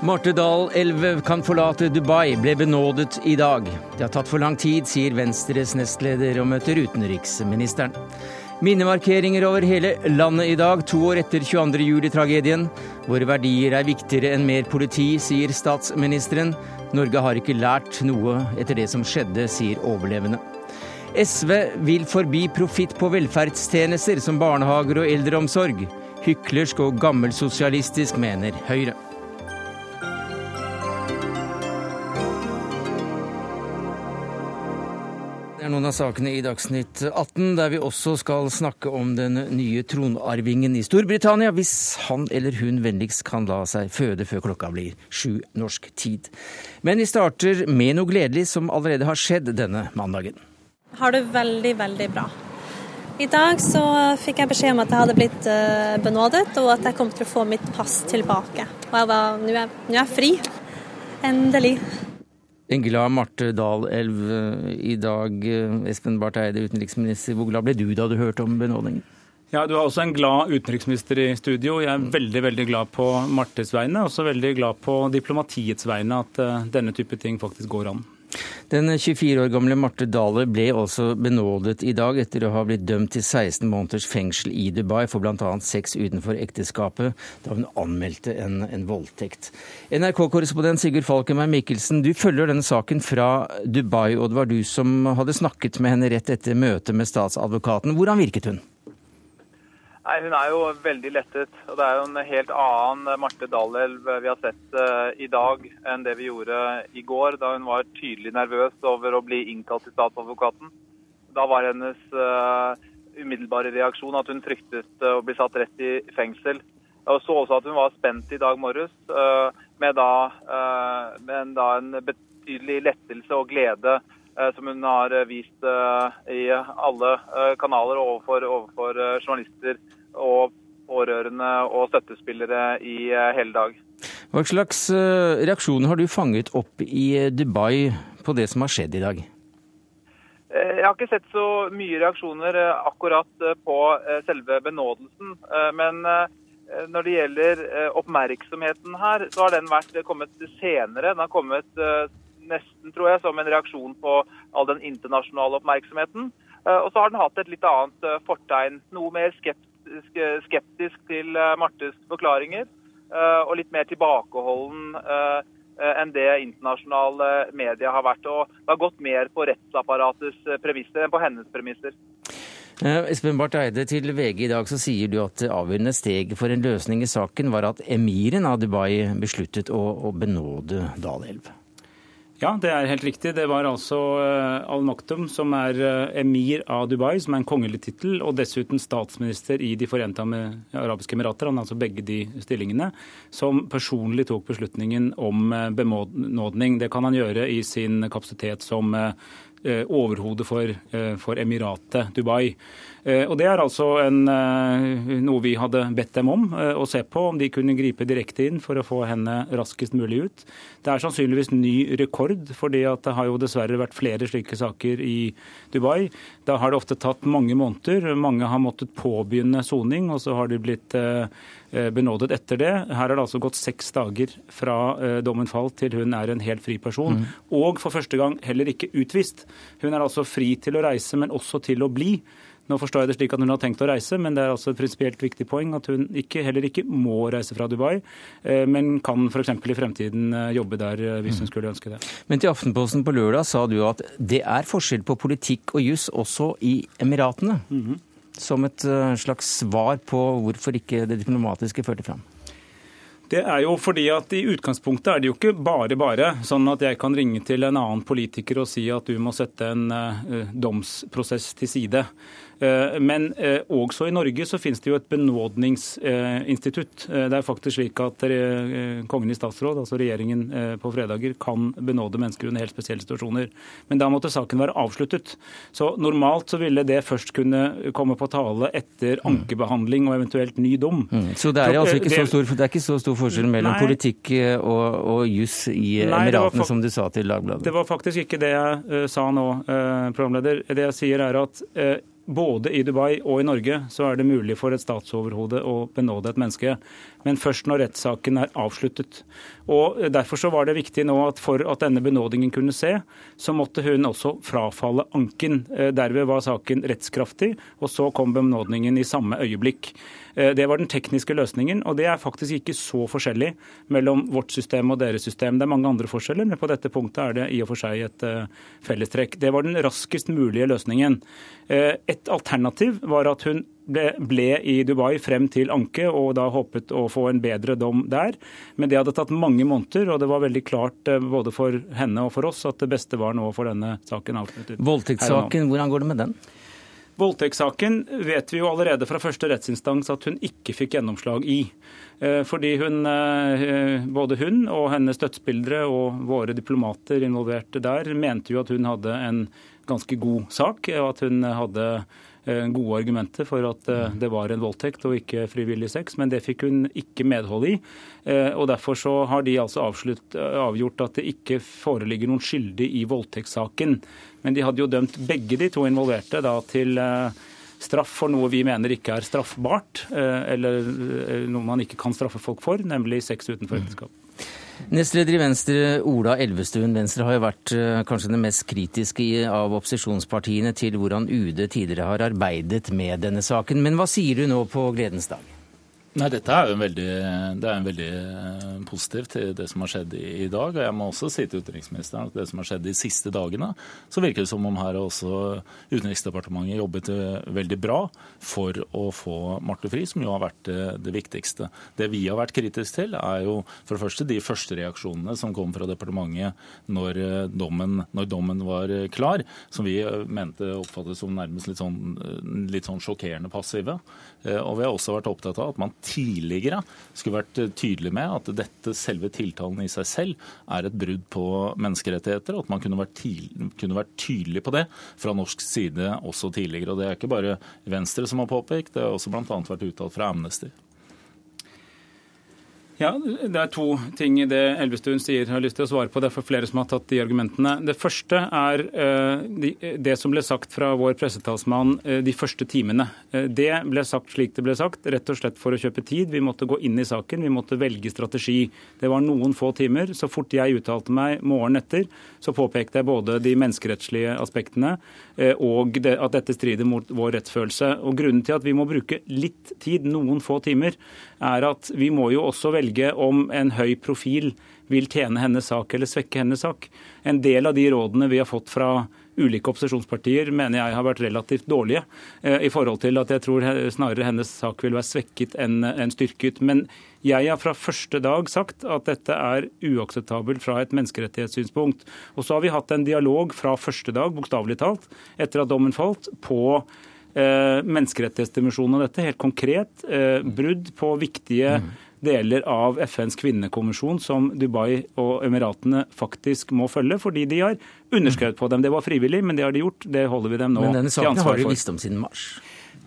Marte Dahl Elve kan forlate Dubai, ble benådet i dag. Det har tatt for lang tid, sier Venstres nestleder og møter utenriksministeren. Minnemarkeringer over hele landet i dag, to år etter 22. juli-tragedien. Våre verdier er viktigere enn mer politi, sier statsministeren. Norge har ikke lært noe etter det som skjedde, sier overlevende. SV vil forbi profitt på velferdstjenester som barnehager og eldreomsorg. Hyklersk og gammelsosialistisk, mener Høyre. Av sakene i Dagsnytt 18, der vi også skal snakke om den nye tronarvingen i Storbritannia, hvis han eller hun vennligst kan la seg føde før klokka blir sju norsk tid. Men vi starter med noe gledelig som allerede har skjedd denne mandagen. Har det veldig, veldig bra. I dag så fikk jeg beskjed om at jeg hadde blitt eh, benådet, og at jeg kom til å få mitt pass tilbake. Og jeg var Nå er, nå er jeg fri. Endelig. En glad Marte Dahl-elv i dag. Espen Barth Eide, utenriksminister. Hvor glad ble du da du hørte om benådningen? Ja, Du har også en glad utenriksminister i studio. Jeg er veldig veldig glad på Martes vegne, og også veldig glad på diplomatiets vegne at uh, denne type ting faktisk går an. Den 24 år gamle Marte Dahler ble også benådet i dag etter å ha blitt dømt til 16 måneders fengsel i Dubai for bl.a. sex utenfor ekteskapet da hun anmeldte en, en voldtekt. NRK-korrespondent Sigurd Falkenberg Mikkelsen, du følger denne saken fra Dubai, og det var du som hadde snakket med henne rett etter møtet med statsadvokaten. Hvordan virket hun? Nei, Hun er jo veldig lettet. og Det er jo en helt annen Marte Dalelv vi har sett uh, i dag enn det vi gjorde i går, da hun var tydelig nervøs over å bli innkalt til statsadvokaten. Da var hennes uh, umiddelbare reaksjon at hun fryktet uh, å bli satt rett i fengsel. Og så også at hun var spent i dag morges, med, da, med da en betydelig lettelse og glede som hun har vist i alle kanaler overfor, overfor journalister og pårørende og støttespillere i eh, hele dag. Hva slags eh, reaksjoner har du fanget opp i eh, Dubai på det som har skjedd i dag? Jeg har ikke sett så mye reaksjoner akkurat på selve benådelsen. Men når det gjelder oppmerksomheten her, så har den vært kommet senere. Den har kommet nesten, tror jeg, som en reaksjon på all den internasjonale oppmerksomheten. Og så har den hatt et litt annet fortegn. Noe mer skeptisk skeptisk til eh, Martes forklaringer, eh, og litt mer tilbakeholden eh, enn det internasjonale media har vært. Og det har gått mer på rettsapparatets premisser enn på hennes premisser. Espen Barth Eide, til VG i dag så sier du at avgjørende steg for en løsning i saken var at emiren av Dubai besluttet å, å benåde Dalelv. Ja, det er helt riktig. Det var altså eh, Al Maktoum, som er eh, emir av Dubai, som er en kongelig tittel, og dessuten statsminister i De forente arabiske emirater, han er altså begge de stillingene, som personlig tok beslutningen om eh, benådning. Det kan han gjøre i sin kapasitet som overhode for, for emiratet Dubai. Eh, og Det er altså en, eh, noe vi hadde bedt dem om eh, å se på, om de kunne gripe direkte inn for å få henne raskest mulig ut. Det er sannsynligvis ny rekord, fordi det har jo dessverre vært flere slike saker i Dubai. Da har det ofte tatt mange måneder. Mange har måttet påbegynne soning, og så har de blitt benådet etter det. Her har det altså gått seks dager fra dommen falt til hun er en helt fri person. Mm. Og for første gang heller ikke utvist. Hun er altså fri til å reise, men også til å bli. Nå forstår jeg det slik at hun har tenkt å reise, men det er altså et prinsipielt viktig poeng at hun ikke, heller ikke må reise fra Dubai, eh, men kan f.eks. i fremtiden eh, jobbe der eh, hvis hun skulle ønske det. Men til Aftenposten på lørdag sa du at det er forskjell på politikk og juss også i Emiratene. Mm -hmm. Som et slags svar på hvorfor ikke det diplomatiske førte fram? Det er jo fordi at I utgangspunktet er det jo ikke bare bare sånn at jeg kan ringe til en annen politiker og si at du må sette en domsprosess til side. Eh, men eh, også i Norge så finnes det jo et benådningsinstitutt. Eh, det er faktisk slik at Kongen i statsråd, altså regjeringen på fredager, kan benåde mennesker under helt spesielle situasjoner. Men da måtte saken være avsluttet. Så normalt så ville det først kunne komme på tale etter mm. ankebehandling og eventuelt ny dom. Mm. Så det er altså ikke så stor, det er ikke så stor forskjell mellom Nei. politikk og, og juss i Emiratene, som du sa til Dagbladet? Det var faktisk ikke det jeg uh, sa nå, uh, programleder. Det jeg sier er at uh, både i Dubai og i Norge så er det mulig for et statsoverhode å benåde et menneske. Men først når rettssaken er avsluttet. Og Derfor så var det viktig nå at for at denne benådingen kunne se, så måtte hun også frafalle anken. Eh, derved var saken rettskraftig, og så kom benådningen i samme øyeblikk. Eh, det var den tekniske løsningen, og det er faktisk ikke så forskjellig mellom vårt system og deres system. Det er mange andre forskjeller, men på dette punktet er det i og for seg et fellestrekk. Det var den raskest mulige løsningen. Et alternativ var at hun ble, ble, i Dubai frem til anke, og da håpet å få en bedre dom der. Men det hadde tatt mange måneder, og det var veldig klart eh, både for henne og for oss at det beste var nå å få denne saken avsluttet. Voldtektssaken, hvordan går det med den? Voldtektssaken vet vi jo allerede fra første rettsinstans at hun ikke fikk gjennomslag i. Eh, fordi hun, eh, både hun og hennes dødsbildere og våre diplomater involvert der mente jo at hun hadde en ganske god sak, og at hun hadde gode argumenter for at eh, det var en voldtekt og ikke frivillig sex, men det fikk hun ikke medhold i. Eh, og Derfor så har de altså avslutt, avgjort at det ikke foreligger noen skyldig i voldtektssaken. Men de hadde jo dømt begge de to involverte da til straff for noe vi mener ikke er straffbart, eller noe man ikke kan straffe folk for, nemlig sex utenfor ekteskap. Nestleder i Venstre, Ola Elvestuen. Venstre har jo vært eh, kanskje det mest kritiske av opposisjonspartiene til hvordan UD tidligere har arbeidet med denne saken. Men hva sier du nå på gledens dag? Nei, Dette er jo en veldig, det er en veldig eh, positivt til det som har skjedd i, dag. og Jeg må også si til utenriksministeren at det som har skjedd de siste dagene, så virker det som om her også Utenriksdepartementet jobbet eh, veldig bra for å få Marte fri, som jo har vært det, det viktigste. Det vi har vært kritiske til, er jo for det første de første reaksjonene som kom fra departementet når eh, dommen, når dommen var klar, som vi mente oppfattes som nærmest litt sånn, litt sånn sjokkerende passive. Og vi har også vært opptatt av at man tidligere skulle vært tydelig med at dette selve tiltalen i seg selv er et brudd på menneskerettigheter, og at man kunne vært, tidlig, kunne vært tydelig på det fra norsk side også tidligere. Og Det er ikke bare Venstre som har påpekt, det har også bl.a. vært uttalt fra Amnesty. Ja, Det er to ting i det Elvestuen sier jeg har lyst til å svare på. Det er for flere som har tatt de argumentene. Det første er uh, det som ble sagt fra vår pressetalsmann uh, de første timene. Uh, det ble sagt slik det ble sagt, rett og slett for å kjøpe tid. Vi måtte gå inn i saken, vi måtte velge strategi. Det var noen få timer. Så fort jeg uttalte meg morgenen etter, så påpekte jeg både de menneskerettslige aspektene og at dette strider mot vår rettsfølelse. Og Grunnen til at vi må bruke litt tid, noen få timer, er at vi må jo også velge om en høy profil vil tjene hennes sak eller svekke hennes sak. En del av de rådene vi har fått fra ulike opposisjonspartier, mener jeg har vært relativt dårlige. Eh, I forhold til at jeg tror snarere hennes sak vil være svekket enn styrket. Men jeg har fra første dag sagt at dette er uakseptabelt fra et menneskerettighetssynspunkt. Og så har vi hatt en dialog fra første dag, bokstavelig talt, etter at dommen falt, på eh, menneskerettighetsdimensjonen av dette. Helt konkret eh, brudd på viktige deler av FNs kvinnekonvensjon som Dubai og Emiratene faktisk må følge, fordi de har underskrevet på dem. Det var frivillig, men det har de gjort. Det holder vi dem nå til ansvar for. Men denne saken har de visst om siden mars.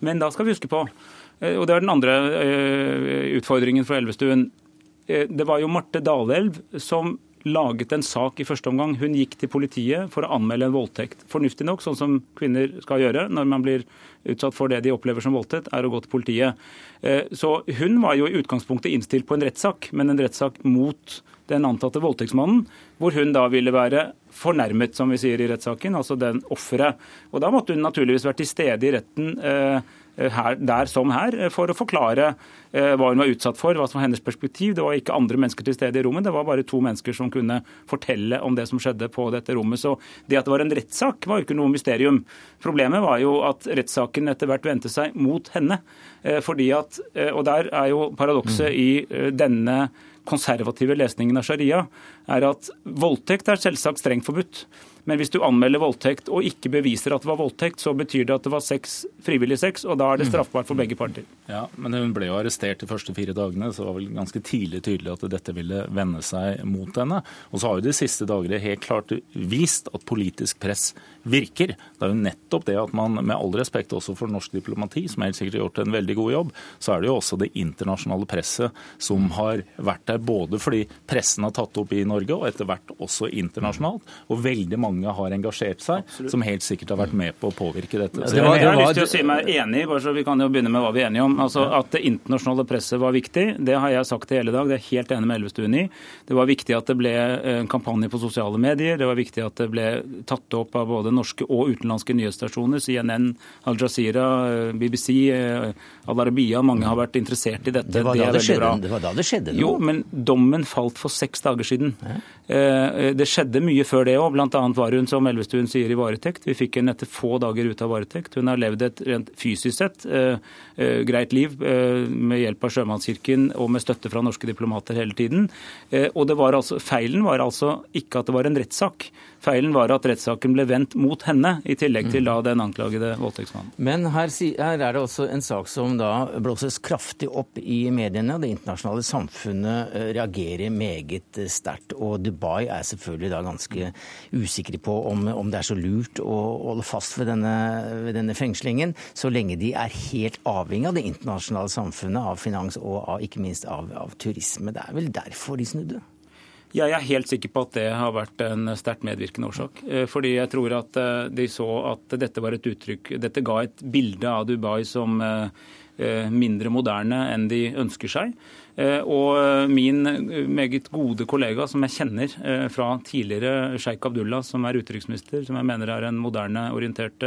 Men da skal vi huske på, eh, og det er den andre eh, utfordringen fra Elvestuen, eh, det var jo Marte Dalelv som laget en sak i første omgang. Hun gikk til politiet for å anmelde en voldtekt. Fornuftig nok, sånn som kvinner skal gjøre når man blir utsatt for det de opplever som voldtekt, er å gå til politiet. Eh, så hun var jo i utgangspunktet innstilt på en rettssak, men en rettssak mot den antatte voldtektsmannen, hvor hun da ville være fornærmet, som vi sier i rettssaken, altså den offeret. Og da måtte hun naturligvis vært til stede i retten eh, her, der som her, for å forklare Eh, hva hun var utsatt for, hva som var hennes perspektiv. Det var ikke andre mennesker til stede i rommet, det var bare to mennesker som kunne fortelle om det som skjedde på dette rommet. Så det at det var en rettssak, var jo ikke noe mysterium. Problemet var jo at rettssaken etter hvert vendte seg mot henne. Eh, fordi at, eh, Og der er jo paradokset i denne konservative lesningen av sharia, er at voldtekt er selvsagt strengt forbudt. Men hvis du anmelder voldtekt og ikke beviser at det var voldtekt, så betyr det at det var sex, frivillig sex, og da er det mm. straffbart for begge parter. Ja, Men hun ble jo arrestert de første fire dagene, så det var vel ganske tidlig tydelig at dette ville vende seg mot henne. Og så har jo de siste dagene helt klart vist at politisk press virker. Det er jo nettopp det at man, med all respekt også for norsk diplomati, som helt sikkert har gjort en veldig god jobb, så er det jo også det internasjonale presset som har vært der både fordi pressen har tatt opp i Norge, og etter hvert også internasjonalt. Og veldig mange mange har engasjert seg, Absolutt. som helt sikkert har vært med på å påvirke dette. Så jeg, jeg har lyst til å si meg enig, bare så vi kan jo begynne med hva vi er enige om. Altså At det internasjonale presset var viktig, det har jeg sagt i hele dag. Det er helt enig med Elvestuen i. Det var viktig at det ble en kampanje på sosiale medier. Det var viktig at det ble tatt opp av både norske og utenlandske nyhetsstasjoner. CNN, Al Jazeera, BBC, Al Arabiya. Mange har vært interessert i dette. Det var da det, det skjedde, det var da det skjedde noe. Jo, men dommen falt for seks dager siden. Ja. Eh, det skjedde mye før det òg. Bl.a. var hun, som Elvestuen sier, i varetekt. Vi fikk henne etter få dager ut av varetekt. Hun har levd et rent fysisk sett eh, eh, greit liv med hjelp av Sjømannskirken og med støtte fra norske diplomater hele tiden. Og var altså, Feilen var altså ikke at det var en rettssak. Feilen var at rettssaken ble vendt mot henne, i tillegg til da den anklagede voldtektsmannen. Men her, her, er det også en sak som da blåses kraftig opp i mediene. og Det internasjonale samfunnet eh, reagerer meget sterkt. Og Dubai er selvfølgelig da ganske usikre på om, om det er så lurt å holde fast ved denne, ved denne, fengslingen, så lenge de er helt avhengig av det internasjonale samfunnet, av finans og av, ikke minst av, av turisme. Det er vel derfor de snudde? Jeg er helt sikker på at det har vært en sterkt medvirkende årsak. Eh, fordi jeg tror at eh, de så at dette var et uttrykk Dette ga et bilde av Dubai som eh, mindre moderne enn de ønsker seg. Og min meget gode kollega som jeg kjenner fra tidligere sjeik Abdullah, som er utenriksminister, som jeg mener er en moderne orientert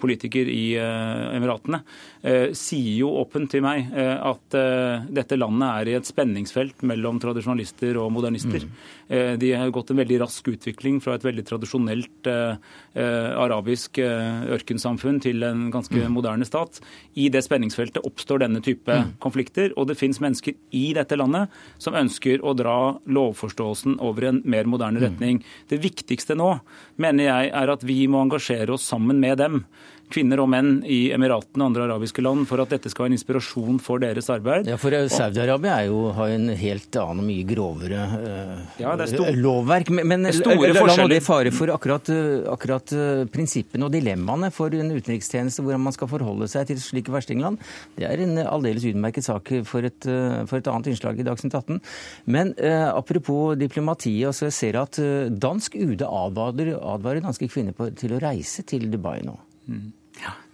politiker i eh, Emiratene, eh, sier jo åpent til meg eh, at dette landet er i et spenningsfelt mellom tradisjonalister og modernister. Mm. De har gått en veldig rask utvikling fra et veldig tradisjonelt arabisk ørkensamfunn til en ganske mm. moderne stat. I det spenningsfeltet oppstår denne type mm. konflikter, og det fins mennesker i dette landet som ønsker å dra lovforståelsen over en mer moderne mm. retning. Det viktigste nå mener jeg er at vi må engasjere oss sammen med dem kvinner og menn i Emiratene og andre arabiske land for at dette skal være en inspirasjon for deres arbeid. Ja, for Saudi-Arabia har jo en helt annen og mye grovere uh, ja, lovverk. Men, la nå det fare for akkurat, eh, akkurat uh, prinsippene og dilemmaene for en utenrikstjeneste hvordan man skal forholde seg til slike verstingland. Det er en aldeles utmerket sak for et, uh, for et annet innslag i Dagsnytt 18. Men apropos diplomatiet, altså jeg ser at dansk UD advarer, advarer danske kvinner på, til å reise til Dubai nå. Mm.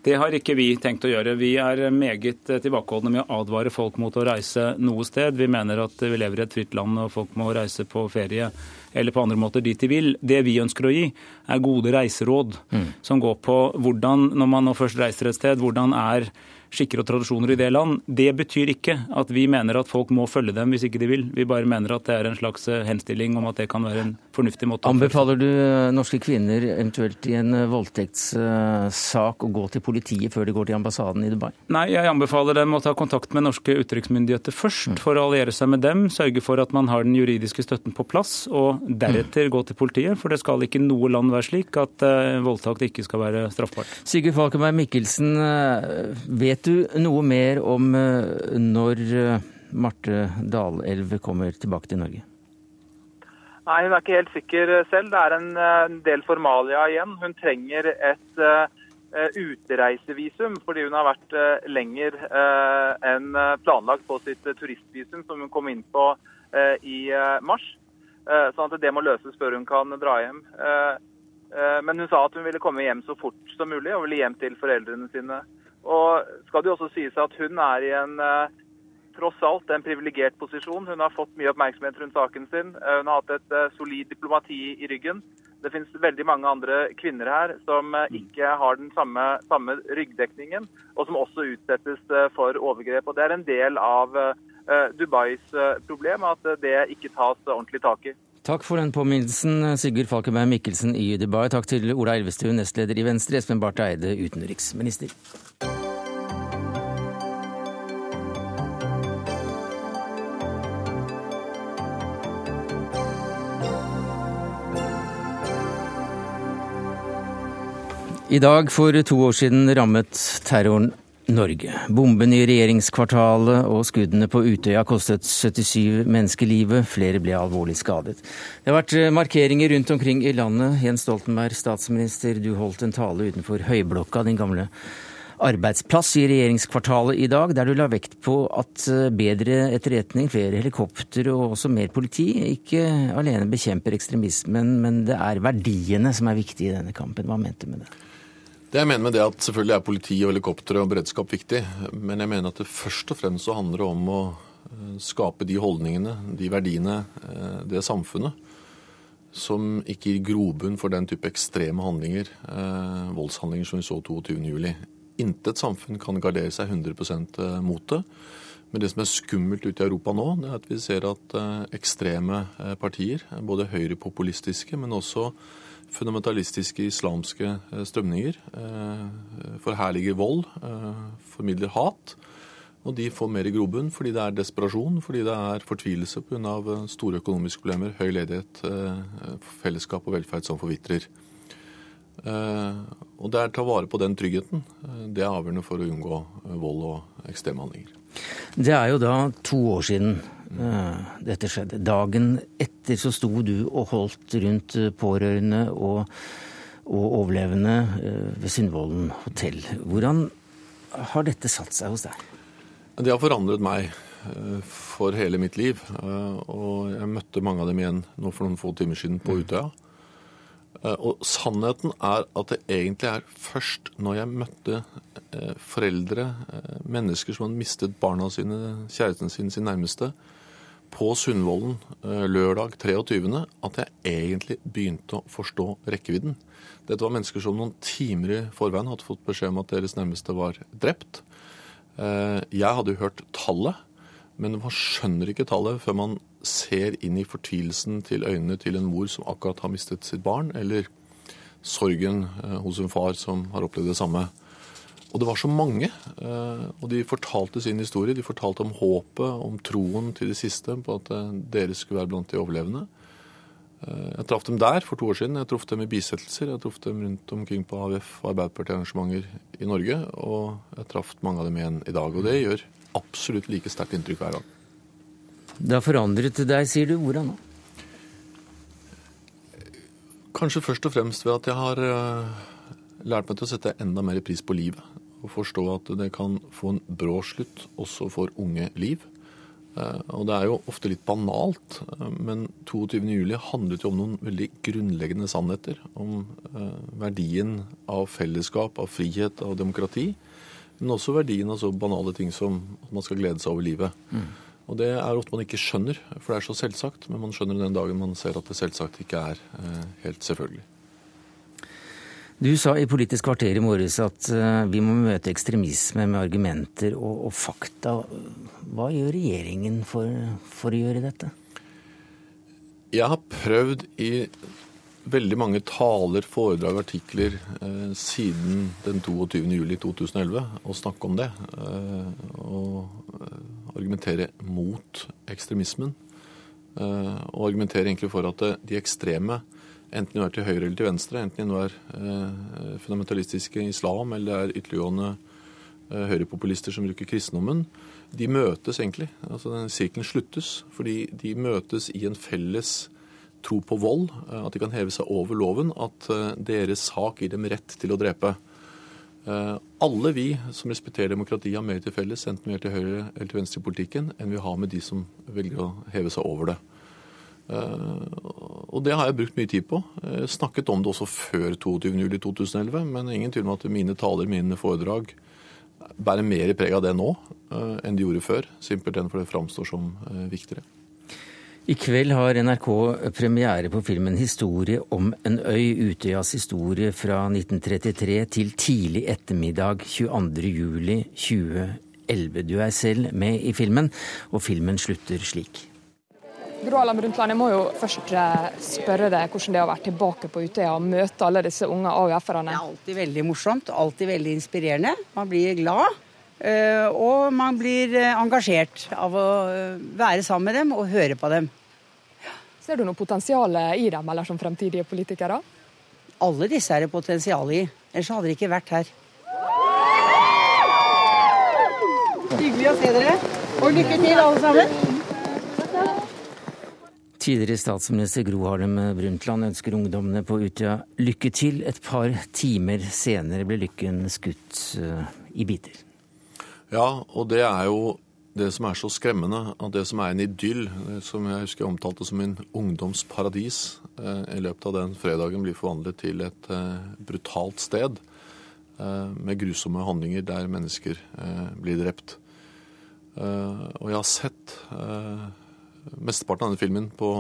Det har ikke vi tenkt å gjøre. Vi er meget tilbakeholdne med å advare folk mot å reise noe sted. Vi mener at vi lever i et fritt land og folk må reise på ferie eller på andre måter dit de vil. Det vi ønsker å gi, er gode reiseråd mm. som går på hvordan, når man nå først reiser et sted, hvordan er skikker og tradisjoner i det land. Det betyr ikke at vi mener at folk må følge dem hvis ikke de vil. Vi bare mener at det er en slags eh, henstilling om at det kan være en fornuftig måte Anbefaler du eh, norske kvinner eventuelt i en eh, voldtektssak å gå til politiet før de går til ambassaden i Dubai? Nei, jeg anbefaler dem å ta kontakt med norske utenriksmyndigheter først, mm. for å alliere seg med dem, sørge for at man har den juridiske støtten på plass, og deretter gå til politiet. For det skal ikke noe land være slik at voldtakt ikke skal være straffbart. Sigurd Falkenberg Mikkelsen, vet Vet du noe mer om eh, når eh, Marte Dalelv kommer tilbake til Norge? Nei, Hun er ikke helt sikker selv. Det er en del formalia igjen. Hun trenger et utreisevisum fordi hun har vært lenger enn planlagt på sitt turistvisum, som hun kom inn på i mars. Sånn at det må løses før hun kan dra hjem. Men hun sa at hun ville komme hjem så fort som mulig og ville hjem til foreldrene sine. Og skal det jo også sies at hun er i en eh, tross alt en privilegert posisjon. Hun har fått mye oppmerksomhet rundt saken sin. Eh, hun har hatt et eh, solid diplomati i ryggen. Det finnes veldig mange andre kvinner her som ikke har den samme, samme ryggdekningen, og som også utsettes for overgrep. Og Det er en del av Dubais problem at det ikke tas ordentlig tak i. Takk for den påminnelsen, Sigurd Falkenberg Mikkelsen i Dubai. Takk til Ola Elvestuen, nestleder i Venstre, Espen Barth Eide, utenriksminister. I dag for to år siden rammet terroren Norge. Bomben i regjeringskvartalet og skuddene på Utøya kostet 77 mennesker livet. Flere ble alvorlig skadet. Det har vært eh, markeringer rundt omkring i landet. Jens Stoltenberg, statsminister, du holdt en tale utenfor Høyblokka, din gamle arbeidsplass i regjeringskvartalet i dag, der du la vekt på at eh, bedre etterretning, flere helikopter og også mer politi ikke alene bekjemper ekstremismen, men det er verdiene som er viktige i denne kampen. Hva mente du med det? Det jeg mener med det at Selvfølgelig er politi og helikoptre og beredskap viktig, men jeg mener at det først og fremst så handler det om å eh, skape de holdningene, de verdiene, eh, det samfunnet som ikke gir grobunn for den type ekstreme handlinger, voldshandlinger som vi så 22.07 intet samfunn kan gardere seg 100 eh, mot det. Men det som er skummelt ute i Europa nå, det er at vi ser at eh, ekstreme eh, partier, både høyrepopulistiske, men også fundamentalistiske islamske strømninger, forherliger vold, formidler hat. Og de får mer grobunn fordi det er desperasjon, fordi det er fortvilelse pga. store økonomiske problemer, høy ledighet, fellesskap og velferd som forvitrer. Eh, og det er å ta vare på den tryggheten. Eh, det er avgjørende for å unngå eh, vold og ekstreme handlinger. Det er jo da to år siden dette skjedde. Dagen etter så sto du og holdt rundt pårørende og, og overlevende ved Sundvolden hotell. Hvordan har dette satt seg hos deg? Det har forandret meg for hele mitt liv. Og jeg møtte mange av dem igjen nå for noen få timer siden på Utøya. Eh, og sannheten er at det egentlig er først når jeg møtte eh, foreldre, eh, mennesker som hadde mistet barna sine, kjæresten sin, sin nærmeste, på Sundvolden lørdag 23., at jeg egentlig begynte å forstå rekkevidden. Dette var mennesker som noen timer i forveien hadde fått beskjed om at deres nærmeste var drept. Jeg hadde jo hørt tallet, men man skjønner ikke tallet før man ser inn i fortvilelsen til øynene til en mor som akkurat har mistet sitt barn, eller sorgen eh, hos en far som har opplevd det samme. Og det var så mange, eh, og de fortalte sin historie. De fortalte om håpet, om troen til det siste på at eh, dere skulle være blant de overlevende. Jeg traff dem der for to år siden. Jeg traff dem i bisettelser. Jeg traff dem rundt omkring på AUF og Arbeiderparti-arrangementer i Norge. Og jeg traff mange av dem igjen i dag. Og det gjør absolutt like sterkt inntrykk hver gang. Det har forandret deg, sier du. Hvordan da? Kanskje først og fremst ved at jeg har eh, lært meg til å sette enda mer pris på livet. Og forstå at det kan få en brå slutt også for unge liv. Eh, og det er jo ofte litt banalt, eh, men 22.07 handlet jo om noen veldig grunnleggende sannheter. Om verdien av fellesskap, av frihet, av demokrati. Men også verdien av så banale ting som at man skal glede seg over livet. Mm. Og det er ofte man ikke skjønner, for det er så selvsagt. Men man skjønner den dagen man ser at det selvsagt ikke er eh, helt selvfølgelig. Du sa i Politisk kvarter i morges at eh, vi må møte ekstremisme med argumenter og, og fakta. Hva gjør regjeringen for, for, å gjøre dette? Jeg har prøvd i veldig mange taler, foredrag, artikler eh, siden den 22.07.2011 å snakke om det. Eh, og eh, argumentere mot ekstremismen. Eh, og argumentere egentlig for at de ekstreme, enten de er til høyre eller til venstre, enten de nå er eh, fundamentalistiske islam eller det er ytterliggående eh, høyrepopulister som bruker kristendommen, de møtes egentlig. Altså den Sirkelen sluttes fordi de møtes i en felles tro på vold, eh, at de kan heve seg over loven, at eh, deres sak gir dem rett til å drepe. Eh, alle vi som respekterer demokratiet, har mer til felles, enten vi er til høyre eller til venstre i politikken, enn vi har med de som velger å heve seg over det. Og det har jeg brukt mye tid på. Jeg snakket om det også før 22.07.2011, men ingen tvil om at mine taler, mine foredrag, bærer mer preg av det nå enn de gjorde før. Simpelthen fordi det framstår som viktigere. I kveld har NRK premiere på filmen 'Historie om en øy', Utøyas historie fra 1933 til tidlig ettermiddag 22.07.2011. Du er selv med i filmen, og filmen slutter slik. Gro Harlem Brundtland, jeg må jo først eh, spørre deg hvordan det er å være tilbake på Utøya og møte alle disse unge AUF-erne. Det er alltid veldig morsomt, alltid veldig inspirerende. Man blir glad. Eh, og man blir eh, engasjert av å være sammen med dem og høre på dem. Ser du noe potensial i dem, eller som fremtidige politikere? Alle disse er det potensial i, ellers hadde de ikke vært her. Hyggelig å se dere, og lykke til alle sammen. Tidligere statsminister Gro Harlem Brundtland ønsker ungdommene på Utøya lykke til. Et par timer senere ble lykken skutt i biter. Ja, og det er jo det som er så skremmende, at det som er en idyll, som jeg husker jeg omtalte som en ungdomsparadis, eh, i løpet av den fredagen blir forvandlet til et eh, brutalt sted eh, med grusomme handlinger der mennesker blir drept. Og jeg har sett mesteparten av denne filmen på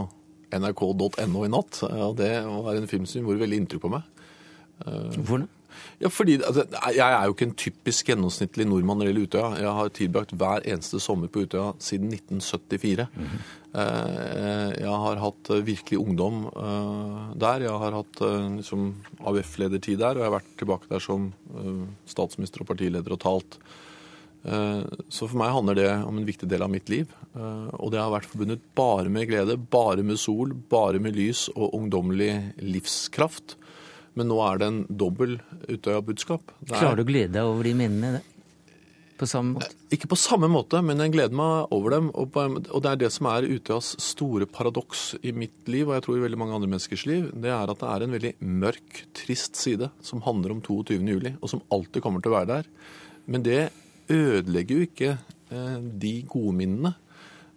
nrk.no i natt, og det var en film som gjorde veldig inntrykk på meg. Hvorfor det? Ja, fordi altså, Jeg er jo ikke en typisk gjennomsnittlig nordmann når det gjelder Utøya. Jeg har tilbrakt hver eneste sommer på Utøya siden 1974. Mm -hmm. Jeg har hatt eh, virkelig ungdom eh, der. Jeg har hatt liksom, AUF-ledertid der, og jeg har vært tilbake der som statsminister og partileder og talt. Så for meg handler det om en viktig del av mitt liv. Og det har vært forbundet bare med glede, bare med sol, bare med lys og ungdommelig livskraft. Men nå er det en dobbel Utøya-budskap. Klarer du å glede deg over de minnene? På samme måte? Ikke på samme måte, men jeg gleder meg over dem. Og, det er det som er Utøyas store paradoks i mitt liv, og jeg tror i veldig mange andre menneskers liv. Det er at det er en veldig mørk, trist side som handler om 22. juli, og som alltid kommer til å være der. Men det ødelegger jo ikke eh, de gode minnene.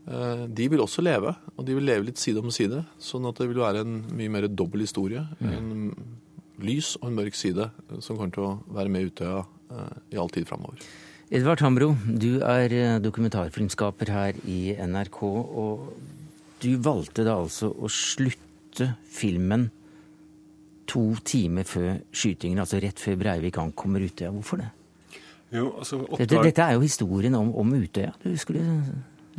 Eh, de vil også leve, og de vil leve litt side om side. Sånn at det vil være en mye mer dobbel historie. Mm. En lys og en mørk side som kommer til å være med Utøya eh, i all tid framover. Edvard Hambro, du er eh, dokumentarfilmskaper her i NRK. Og du valgte da altså å slutte filmen to timer før skytingen, altså rett før Breivik ankommer Utøya. Hvorfor det? Jo, altså, oppdrag... dette, dette, er jo historien om, om, Utøya du skulle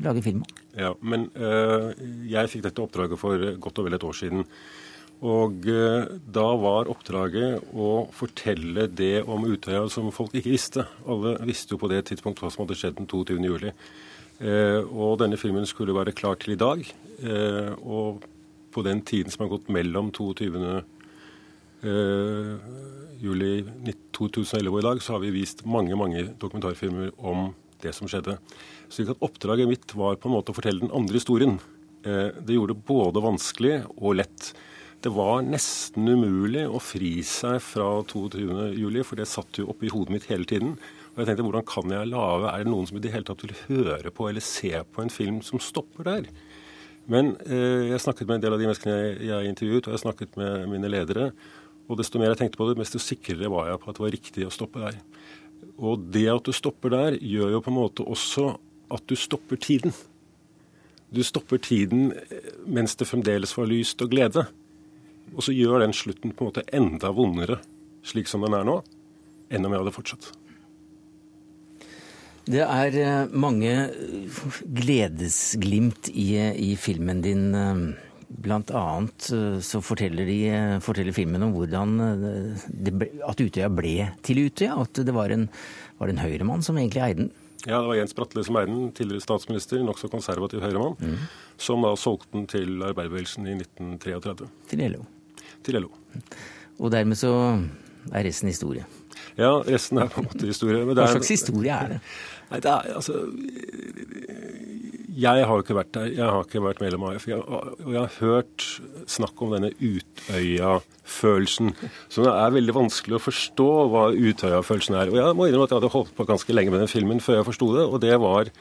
lage film om. Ja, men uh, jeg fikk dette oppdraget for godt og vel et år siden. Og uh, da var oppdraget å fortelle det om Utøya som folk ikke visste. Alle visste jo på det tidspunkt hva som hadde skjedd den 22. juli. Eh, og denne filmen skulle være klar til i dag. Og på den tiden som har gått mellom 22. juli 2011 og i dag, så har vi vist mange, mange dokumentarfilmer om det som skjedde. Slik at oppdraget mitt var på en måte å fortelle den andre historien. det gjorde det både vanskelig og lett. Det var nesten umulig å fri seg fra 22.07, for det satt jo oppi hodet mitt hele tiden. Og jeg tenkte, hvordan kan jeg lage Er det noen som i det hele tatt vil høre på eller se på en film som stopper der? Men eh, jeg snakket med en del av de menneskene jeg, jeg intervjuet, og jeg snakket med mine ledere. Og desto mer jeg tenkte på det, desto sikrere var jeg på at det var riktig å stoppe der. Og det at du stopper der, gjør jo på en måte også at du stopper tiden. Du stopper tiden eh, mens det fremdeles var lyst og glede. Og så gjør den slutten på en måte enda vondere, slik som den er nå, enn om jeg hadde fortsatt. Det er eh, mange gledesglimt i, i filmen din. Blant annet eh, så forteller, de, forteller filmen om hvordan ble, at Utøya ble til Utøya. At det var en, var en høyremann som egentlig eide den. Ja, det var Jens Bratle som eide den, tidligere statsminister, nokså konservativ høyremann, mm. som da solgte den til arbeiderbevegelsen i 1933. Til LO til LO. Og dermed så er resten historie? Ja, resten er på en måte historie. Hva slags historie er det? Nei, det er altså Jeg har jo ikke vært der. Jeg har ikke vært medlem av AUF. Og jeg har hørt snakk om denne Utøya-følelsen. Så det er veldig vanskelig å forstå hva Utøya-følelsen er. Og jeg må innrømme at jeg hadde holdt på ganske lenge med den filmen før jeg forsto det. Og det var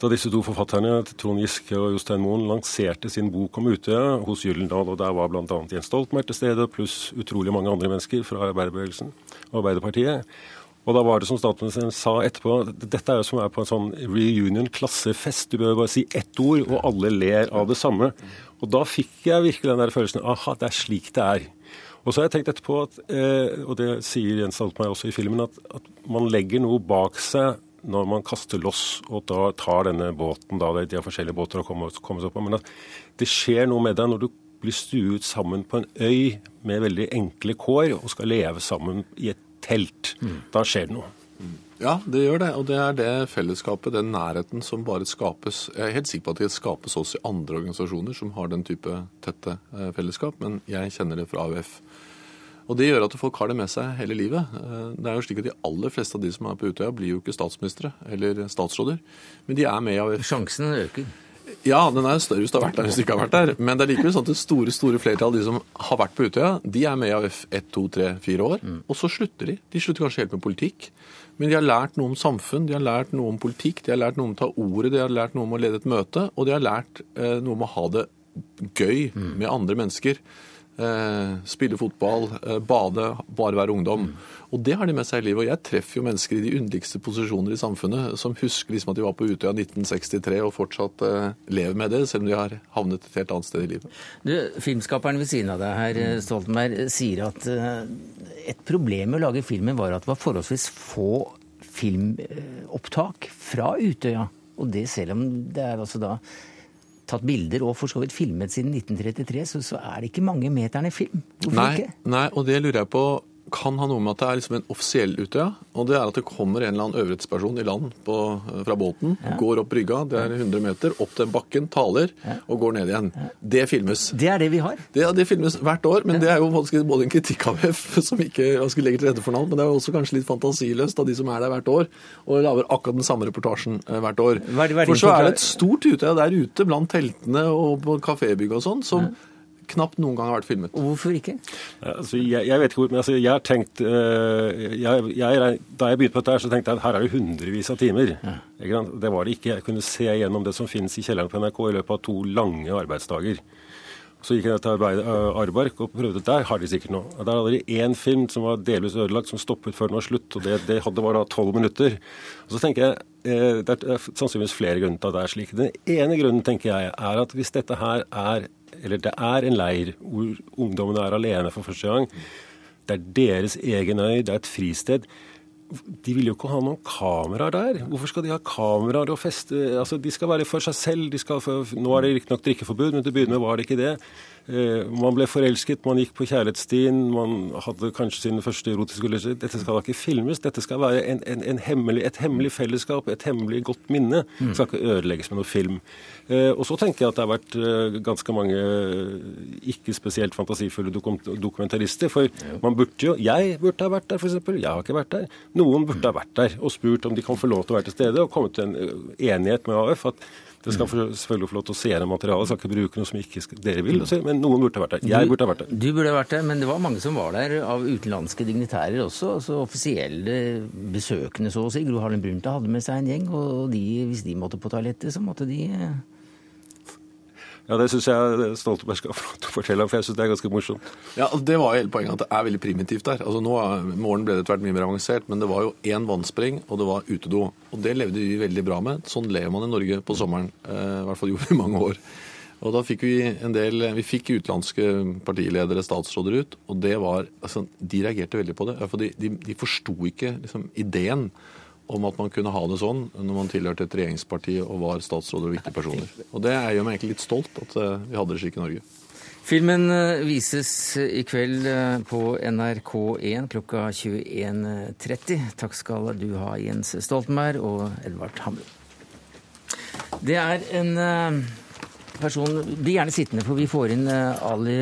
da disse to forfatterne, Trond Giske og Jostein Moen, lanserte sin bok om Utøya hos Gyllendal, og Der var bl.a. Jens Stoltenberg til stede, pluss utrolig mange andre mennesker fra arbeiderbevegelsen og Arbeiderpartiet. Og da var det som statsministeren sa etterpå, dette er jo som er på en sånn reunion, klassefest. Du bør bare si ett ord, og alle ler av det samme. Og da fikk jeg virkelig den der følelsen aha, det er slik det er. Og så har jeg tenkt etterpå, at, eh, og det sier Jens Stoltenberg også i filmen, at, at man legger noe bak seg når man kaster loss og da tar denne båten, da, de har forskjellige båter å komme, komme seg på, men at det skjer noe med deg når du blir stuet sammen på en øy med veldig enkle kår og skal leve sammen i et telt. Mm. Da skjer det noe. Ja, det gjør det. Og det er det fellesskapet, den nærheten, som bare skapes Jeg er helt sikker på at det skapes også i andre organisasjoner som har den type tette eh, fellesskap, men jeg kjenner det fra AUF. Og Det gjør at folk har det med seg hele livet. Eh, det er jo slik at De aller fleste av de som er på Utøya, blir jo ikke statsministre eller statsråder, men de er med i AUF. Sjansen øker? Ja, den er større hvis du har vært der hvis du ikke har vært der. Men det er likevel sånn at det store store flertallet av de som har vært på Utøya, de er med i AUF ett, to, tre, fire år. Mm. Og så slutter de. De slutter kanskje helt med politikk. Men de har lært noe om samfunn, de har lært noe om politikk, de har lært noe om å ta ordet, de har lært noe om å lede et møte, og de har lært eh, noe om å ha det gøy mm. med andre mennesker. Eh, spille fotball, eh, bade, bare være ungdom. Mm. Og det har de med seg i livet. Og jeg treffer jo mennesker i de underligste posisjoner i samfunnet som husker liksom at de var på Utøya 1963 og fortsatt eh, lever med det, selv om de har havnet et helt annet sted i livet. Du, Filmskaperen ved siden av deg her, Stoltenberg, sier at et problem med å lage filmen var at det var forholdsvis få filmopptak fra Utøya. Og det selv om det er altså da tatt bilder og for så vidt filmet siden 1933, så, så er det ikke mange meterne film. Hvorfor nei, ikke? Nei, og det lurer jeg på kan ha noe med at det er liksom en offisiell Utøya. Og det er at det kommer en eller annen øvrighetsperson i land på, fra båten, ja. går opp brygga, det er 100 meter, opp til bakken, taler ja. og går ned igjen. Ja. Det filmes. Det er det vi har? Det, det filmes hvert år. Men det er jo både en kritikk av F, som ikke skulle legge til rette for noe, men det er jo også kanskje litt fantasiløst av de som er der hvert år, og lager akkurat den samme reportasjen eh, hvert år. Hva er det, hva er det for så er det et stort Utøya der ute blant teltene og på kafébygg og sånn, som knapt noen gang har vært filmet. Og hvorfor ikke? Altså, jeg, jeg, vet ikke hvor, men altså, jeg har tenkt uh, jeg, jeg, Da jeg begynte på dette, så tenkte jeg at her er det hundrevis av timer. Ja. Det var det ikke. Jeg kunne se gjennom det som finnes i kjelleren på NRK i løpet av to lange arbeidsdager. Så gikk jeg til uh, Arbark og prøvde. Der har de sikkert noe. Der hadde de én film som var delvis ødelagt, som stoppet før den var slutt. og Det, det hadde var da tolv minutter. Og så tenker jeg, uh, Det er sannsynligvis flere grunner til at det er slik. Den ene grunnen tenker jeg er at hvis dette her er eller det er en leir hvor ungdommene er alene for første gang. Det er deres egen øy, det er et fristed. De vil jo ikke ha noen kameraer der. Hvorfor skal de ha kameraer og feste Altså, De skal være for seg selv. For, nå er det riktignok drikkeforbud, men til å begynne med var det ikke det. Eh, man ble forelsket, man gikk på kjærlighetsstien, man hadde kanskje sine første erotiske opplevelser. Dette skal da ikke filmes, dette skal være en, en, en hemmelig, et hemmelig fellesskap, et hemmelig godt minne. Det skal ikke ødelegges med noe film. Eh, og så tenker jeg at det har vært eh, ganske mange ikke spesielt fantasifulle dokumentarister. For man burde jo Jeg burde ha vært der, f.eks. Jeg har ikke vært der. Noen burde ha vært der og spurt om de kan få lov til å være til stede, og kommet til en enighet med AF. at det skal selvfølgelig få lov til å se gjennom materialet, skal ikke bruke noe som ikke dere vil. Men noen burde ha vært der. Jeg burde ha vært der. Du burde ha vært der, men det var mange som var der av utenlandske dignitærer også. altså Offisielle besøkende, så å si. Gro Harlem Brundtland hadde med seg en gjeng, og de, hvis de måtte på toalettet, så måtte de eh, ja, Det syns jeg Stoltenberg skal få lov til å fortelle for jeg syns det er ganske morsomt. Ja, Det var jo hele poenget, at det er veldig primitivt der. Altså nå, Morgen ble det etter hvert mye mer avansert, men det var jo én vannspring, og det var utedo. Og det levde vi veldig bra med. Sånn lever man i Norge på sommeren. Eh, I hvert fall gjorde vi i mange år. Og da fikk vi en del Vi fikk utenlandske partiledere, statsråder ut, og det var altså, De reagerte veldig på det. For de, de, de forsto ikke liksom, ideen om at man kunne ha det sånn når man tilhørte et regjeringsparti og var statsråder og viktige personer. Og det gjør meg egentlig litt stolt at eh, vi hadde det slik i Norge. Filmen eh, vises i kveld eh, på NRK1 klokka 21.30. Takk skal du ha, Jens Stoltenberg og Edvard Hamlund. Det er en person Bli gjerne sittende, for vi får inn eh, Ali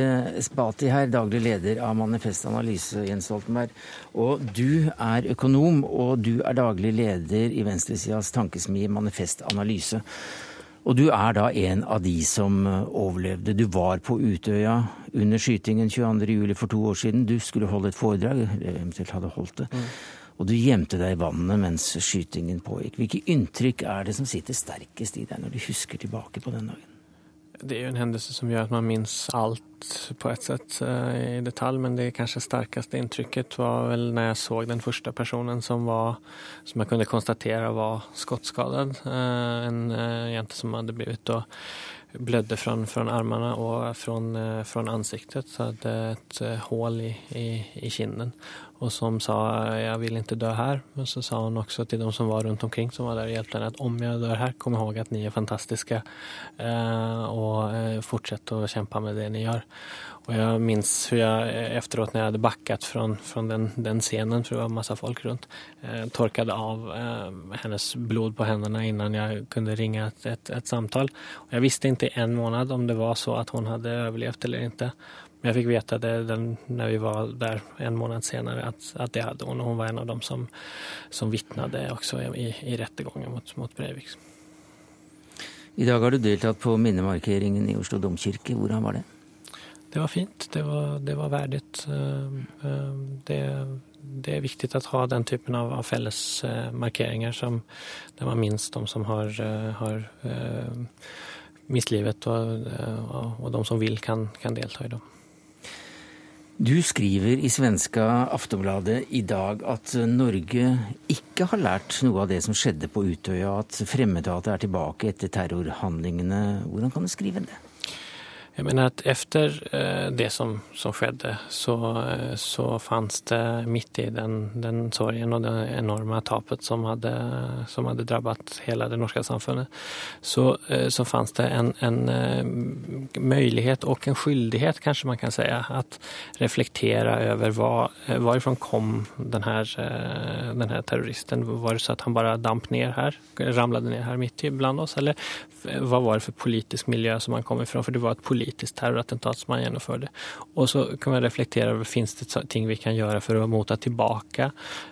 Spati her, daglig leder av Manifest Analyse, Jens Stoltenberg. Og du er økonom, og du er daglig leder i venstresidas tankesmi Manifest Analyse. Og du er da en av de som eh, overlevde. Du var på Utøya under skytingen 22.07. for to år siden. Du skulle holde et foredrag, eventuelt hadde holdt det. Mm. Og du gjemte deg i vannet mens skytingen pågikk. Hvilke inntrykk er det som sitter sterkest i deg når du husker tilbake på den dagen? Det er jo en hendelse som gjør at man minns alt på et sett eh, i detalj men det kanskje sterkeste inntrykket var vel når jeg såg den første personen som var som jeg kunne konstatera var skottskadad. Eh, en eh, jente som hadde blivit blødde fra, fra armene og fra, ansiktet. Så et ett hål i, i, i kinden och som sa 'jeg vil ikke dø her'. Men så sa hun også til de som var rundt omkring som var der og hjalp henne at om jeg dør her, kom ihåg at ni er fantastiske', eh, fortsett å kjempe med det ni gjør. Og jeg minns hvor jeg eh, efteråt när jag hade backat från, från den, den scenen, for det var masse folk rundt, eh, tørket av eh, hennes blod på hendene innan jeg kunne ringe et, et, et samtal. Og jeg visste ikke i en måned om det var så at hun hadde overlevd eller inte. Men jeg fikk vite det den, når vi var der en måned senere, at, at det hadde hun. Og hun var en av dem som, som vitnet også i, i rettergangen mot, mot Breivik. I dag har du deltatt på minnemarkeringen i Oslo domkirke. Hvordan var det? Det var fint. Det var, det var verdig. Det, det, er viktig å ha den typen av, av felles markeringer som, der man minst de som har, har mislivet, og, og, og de som vil, kan, kan delta i dem. Du skriver i svenska Aftonbladet i dag at Norge ikke har lært noe av det som skjedde på Utøya, at fremmedhatet er tilbake etter terrorhandlingene. Hvordan kan du skrive det? Jeg mener at etter eh, det som, som skjedde, så, eh, så fanns det midt i den, den sorgen og det enorme tapet som hadde, som hadde drabbet hele det norske samfunnet, så, eh, så fanns det en, en mulighet og en skyldighet, kanskje man kan si, å reflektere over hva, hvorfra kom denne, denne terroristen. Var det så at han bare damp ned her, ramlet ned her midt blant oss, eller hva var det for politisk miljø som han kom ifra? For det var et politisk politisk terrorattentat som han gjennomførte. Og så kan man reflektere over finnes det ting vi kan gjøre for å motta tilbake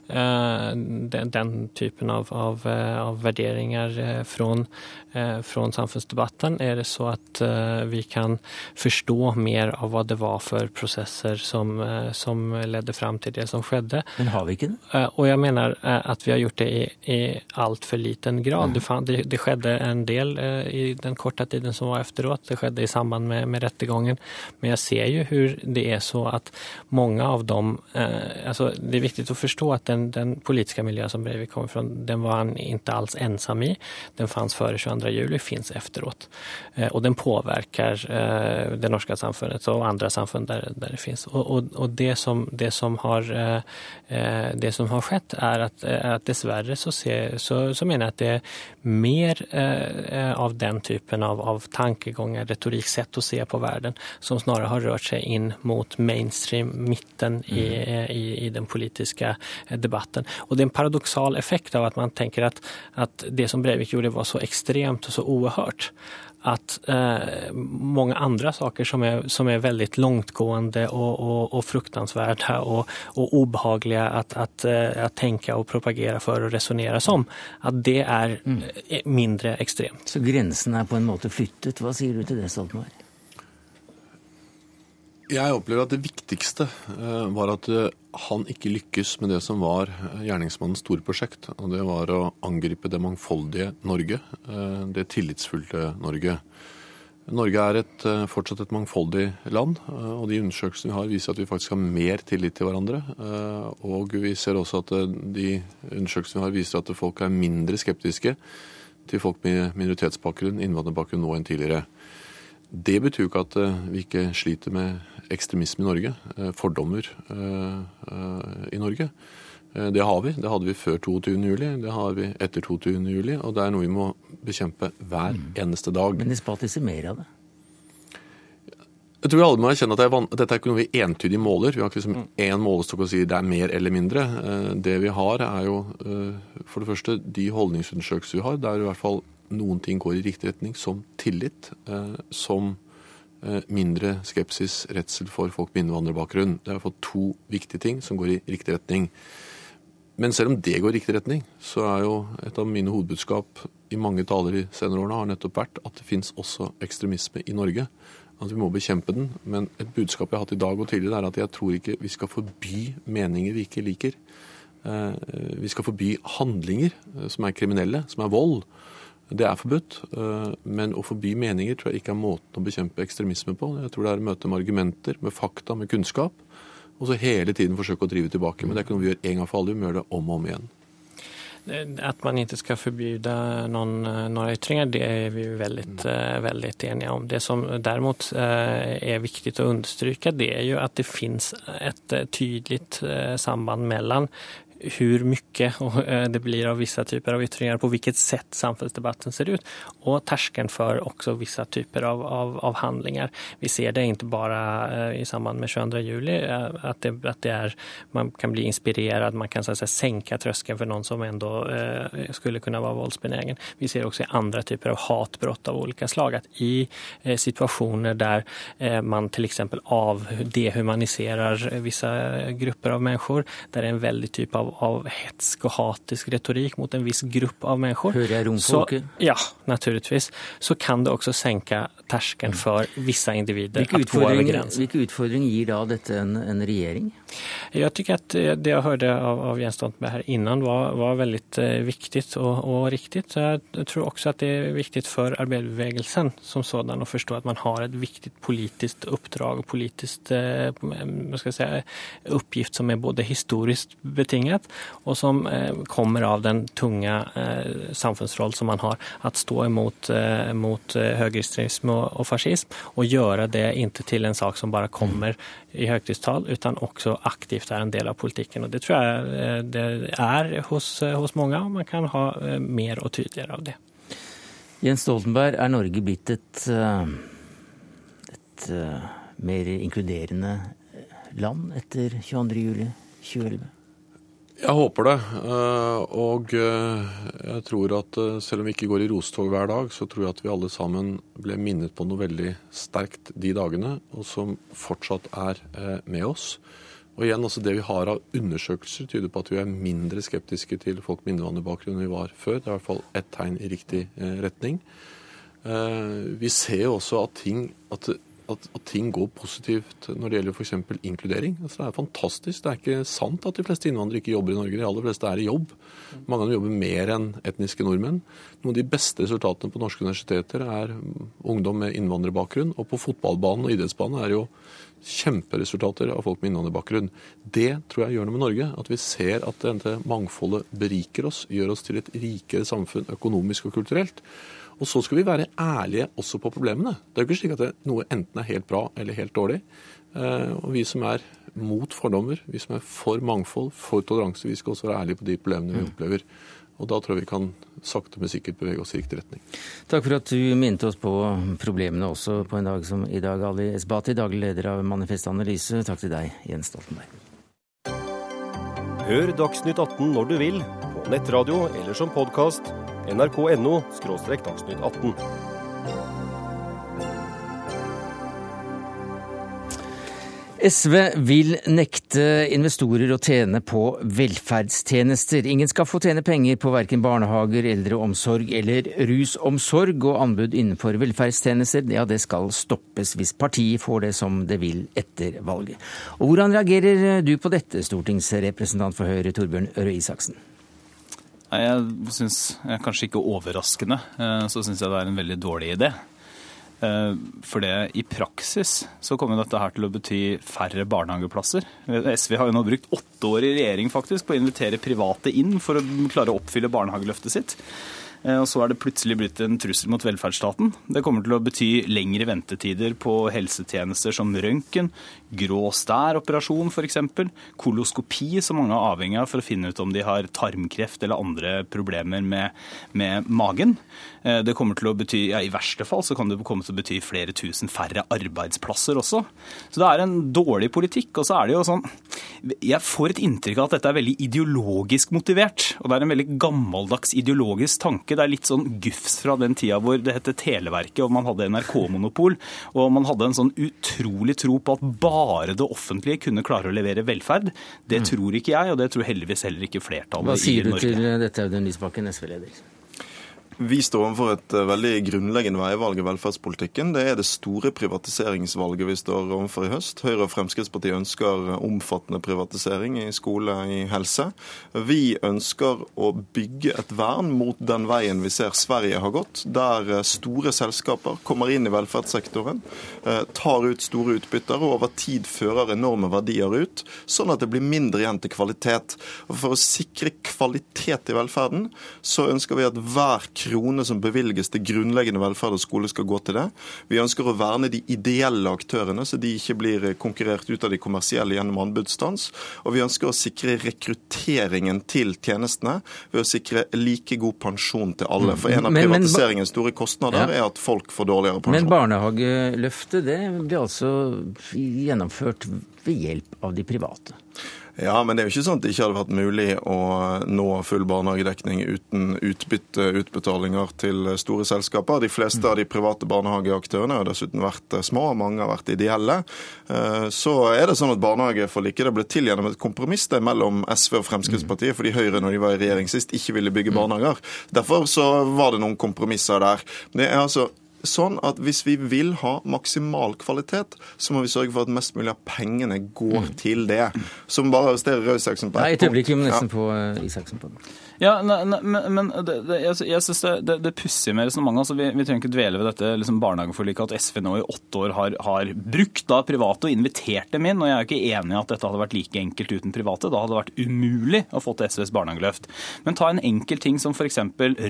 eh, den, den, typen av, av, eh, av värderingar eh, från, eh, från samfunnsdebatten. Er det så at eh, vi kan forstå mer av hva det var for prosesser som, eh, som ledde fram til det som skjedde? Men har vi ikke det? og jeg mener at vi har gjort det i, i altfor liten grad. Mm. Det, det, skjedde en del i den korte tiden som var efteråt. Det skjedde i samband med med rättegången. Men jeg ser jo hvor det er så at mange av dem, eh, alltså det er viktig å forstå at den, den politiska miljö som Breivik kommer fra, den var han ikke alls ensam i. Den fanns före 22 juli, finns efteråt. Eh, och den påverkar eh, det norske samfunnet og andre samfunn der, der det finns. Og, og, og det, som, det, som har, eh, eh, det som har skett er at, at dessverre så, ser, så, så mener jeg at det er mer eh, av den typen av, av tankeganger, retorikk, sett å se på verden, som snarere har rørt seg inn mot mainstream, midten i, mm. i, i, den politiske debatten. Og det er en paradoksal effekt av at man tenker at, at det som Breivik gjorde var så ekstremt og så uhørt at eh, mange andre saker som er, som er veldig langtgående og, og, og fruktansverdige og, og ubehagelige at, at, eh, at, tenke og propagere for og resonnere som, at det er mm. mindre ekstremt. Så grensen er på en måte flyttet. Hva sier du til det, Stoltenberg? Jeg opplever at det viktigste eh, var at eh, han ikke lykkes med det som var eh, gjerningsmannens store prosjekt. Og det var å angripe det mangfoldige Norge, det tillitsfulle Norge. Norge er et, fortsatt et mangfoldig land, og de undersøkelsene vi har, viser at vi faktisk har mer tillit til hverandre. Og vi ser også at de undersøkelsene vi har, viser at folk er mindre skeptiske til folk med minoritetsbakgrunn, innvandrerbakgrunn nå enn tidligere. Det betyr jo ikke at vi ikke sliter med ekstremisme i Norge, eh, fordommer eh, i Norge. Det har vi. Det hadde vi før 22.07, det har vi etter 22.07, og det er noe vi må bekjempe hver mm. eneste dag. Men det spates mer av det? Jeg tror alle må erkjenne at det er dette er ikke noe vi entydig måler. Vi har ikke liksom én målestokk og sier det er mer eller mindre. Det vi har, er jo for det første de holdningsundersøkelser vi har. Det er i hvert fall noen ting går i riktig retning, som tillit, eh, som eh, mindre skepsis, redsel for folk med innvandrerbakgrunn. Det er i hvert to viktige ting som går i riktig retning. Men selv om det går i riktig retning, så er jo et av mine hovedbudskap i mange taler de senere årene har nettopp vært at det fins også ekstremisme i Norge. At vi må bekjempe den. Men et budskap jeg har hatt i dag og tidligere, er at jeg tror ikke vi skal forby meninger vi ikke liker. Eh, vi skal forby handlinger som er kriminelle, som er vold. Det er forbudt, eh, men å forby meninger tror jeg ikke er måten å bekjempe ekstremisme på. Jeg tror det er å møte med argumenter, med fakta, med kunnskap, og så hele tiden forsøke å drive tilbake. Men det er ikke noe vi gjør en gang for alle, vi må gjøre det om og om igjen. At man ikke skal forby noen, noen ytringer, det er vi veldig, mm. veldig enige om. Det som derimot eh, er viktig å understryke, det er jo at det finnes et tydelig samband mellom hur mycket eh, det blir av vissa typer av ytringar, på vilket sätt samfunnsdebatten ser ut og terskelen for også vissa typer av, av, av, handlingar. Vi ser det ikke bare eh, i samband med 22. juli, eh, at, det, at det er, man kan bli inspirerad, man kan så att för någon som ändå eh, skulle kunne være våldsbenägen. Vi ser også i andre typer av hatbrott av olika slag, at i eh, situationer der eh, man till exempel avdehumaniserar vissa grupper av människor, där det är en väldig typ av av hetsk og hatisk retorikk mot en viss gruppe av mennesker, Hører jeg så, romfolket? ja, naturligvis, så kan det også senke terskelen for visse individer hvilke utfordringer gir da dette en, en regjering? Jag tycker att eh, det jag hörde av, av Jens Stoltenberg här innan var, var väldigt eh, viktigt och, och riktigt. Jag tror också att det är viktigt för arbetarbevägelsen som sådan att förstå att man har ett viktigt politiskt uppdrag och politiskt eh, ska säga, uppgift som är både historiskt betingat och som eh, kommer av den tunga eh, samfundsroll som man har att stå emot eh, mot eh, högerextremism och, och fascism och göra det inte till en sak som bara kommer i högtidstal utan också aktivt er en del av politikken. Og det tror jag eh, det er hos, eh, hos mange, og man kan ha eh, mer og tydeligere av det. Jens Stoltenberg, er Norge blitt et, et mer inkluderende land etter 22. juli 2011? Jeg håper det. eh, Og jeg tror at selv om vi ikke går i rostog hver dag, så tror jeg at vi alle sammen ble minnet på noe veldig sterkt de dagene, og som fortsatt er med oss. Og igjen, altså Det vi har av undersøkelser, tyder på at vi er mindre skeptiske til folk med innvandrerbakgrunn enn vi var før. Det er i hvert fall ett tegn i riktig eh, retning. Eh, Vi ser jo også at ting, at, at, at ting går positivt når det gjelder f.eks. inkludering. Altså Det er fantastisk. Det er ikke sant at de fleste innvandrere ikke jobber i Norge. De aller fleste er i jobb. Mange av dem jobber mer enn etniske nordmenn. Noen av de beste resultatene på norske universiteter er ungdom med innvandrerbakgrunn. Og på fotballbanen og idrettsbanen er jo kjemperesultater av folk med innvandrerbakgrunn. Det tror jeg gjør noe med Norge. At vi ser at dette mangfoldet beriker oss, gjør oss til et rikere samfunn økonomisk og kulturelt. Og så skal vi være ærlige også på problemene. Det er jo ikke slik at det, noe enten er helt bra eller helt dårlig. Eh, og vi som er mot fordommer, vi som er for mangfold, for toleranse, vi skal også være ærlige på de problemene vi opplever. Og da tror jeg vi kan sakte, men sikkert bevege oss i riktig retning. Takk for at du minnet oss på problemene også på en dag som i dag. Ali Esbati, daglig leder av Manifest Analyse. Takk til deg, Jens Stoltenberg. Hør Dagsnytt 18 når du vil, på nettradio eller som podkast. nrk.no – dagsnytt 18. SV vil nekte investorer å tjene på velferdstjenester. Ingen skal få tjene penger på verken barnehager, eldreomsorg eller rusomsorg, og anbud innenfor velferdstjenester ja, det skal stoppes hvis partiet får det som det vil etter valget. Og Hvordan reagerer du på dette, stortingsrepresentant for Høyre Torbjørn Røe Isaksen? Jeg syns, kanskje ikke overraskende, eh, så syns jeg det er en veldig dårlig idé. Eh, For det, i praksis så kommer dette her til å bety færre barnehageplasser. SV har jo nå brukt åtte år i regjering faktisk på å invitere private inn for å klare å oppfylle barnehageløftet sitt. Eh, Og så er det plutselig blitt en trussel mot velferdsstaten. Det kommer til å bety lengre ventetider på helsetjenester som røntgen, grå stær-operasjon f.eks., koloskopi, som mange er avhengig av for å finne ut om de har tarmkreft eller andre problemer med, med magen. Eh, Det kommer til å bety, ja, I verste fall så kan det komme til å bety flere tusen færre arbeidsplasser også. Så det er en dårlig politikk. Og så er det jo sånn Jeg får et inntrykk av at dette er veldig ideologisk motivert. Og det er en veldig gammeldags ideologisk tanke. Det er litt sånn gufs fra den tida hvor det het Televerket og man hadde NRK-monopol. Og man hadde en sånn utrolig tro på at bare det offentlige kunne klare å levere velferd. Det tror ikke jeg, og det tror heldigvis heller ikke flertallet i Norge. Hva sier du til dette, Audun Lysbakken, SV-leder? Vi står overfor et eh, veldig grunnleggende veivalg i velferdspolitikken. Det er det store privatiseringsvalget vi står overfor i høst. Høyre og Fremskrittspartiet ønsker omfattende privatisering i skole, i helse. Vi ønsker å bygge et vern mot den veien vi ser Sverige har gått, der eh, store selskaper kommer inn i velferdssektoren, eh, tar ut store utbytter og over tid fører enorme verdier ut, sånn at det blir mindre igjen til kvalitet. Og For å sikre kvalitet i velferden, så ønsker vi at hver krone som bevilges til grunnleggende velferd og skole, skal gå til det. Vi ønsker å verne de ideelle aktørene, så de ikke blir konkurrert ut av de kommersielle gjennom anbudsstans. Og vi ønsker å sikre rekrutteringen til tjenestene ved å sikre like god pensjon til alle. For en av privatiseringens store kostnader er at folk får dårligere pensjon. Men barnehageløftet det blir altså gjennomført ved hjelp av de private. Ja, men det er jo ikke sånn at det ikke hadde vært mulig å nå full barnehagedekning uten utbytteutbetalinger til store selskaper. De fleste av de private barnehageaktørene har dessuten vært små, mange har vært ideelle. Eh, så er det sånn at barnehageforliket ble til gjennom et kompromiss mellom SV og Fremskrittspartiet, fordi Høyre når de var i regjering sist ikke ville bygge barnehager. Derfor så var det noen kompromisser der. Det er altså sånn at hvis vi vil ha maksimal kvalitet, så må vi sørge for at mest mulig av pengene går til det. Som bare arresterer Røe Isaksen på ett punkt. Nei, Et øyeblikk, nesten på eh, Isaksen på det. Ja, ne, ne, men, men det, det, jeg, jeg synes det, det, det pussige med resonnementet altså vi, vi, trenger ikke dvele ved dette liksom barnehageforliket, at SV nå i åtte år har, har, brukt da private og invitert dem inn. og Jeg er jo ikke enig i at dette hadde vært like enkelt uten private. Da hadde det vært umulig å få til SVs barnehageløft. Men ta en enkel ting som f.eks.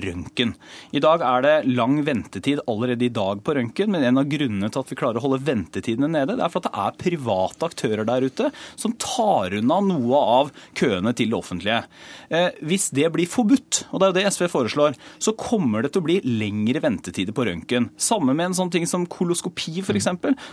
røntgen. I dag er det lang ventetid allerede i dag på røntgen, men en av grunnene til at vi klarer å holde ventetidene nede, det er for at det er private aktører der ute som tar unna noe av køene til det offentlige. Eh, hvis det blir forbudt, og det er jo det SV foreslår, så kommer det til å bli lengre ventetider på røntgen. Samme med en sånn ting som koloskopi f.eks.,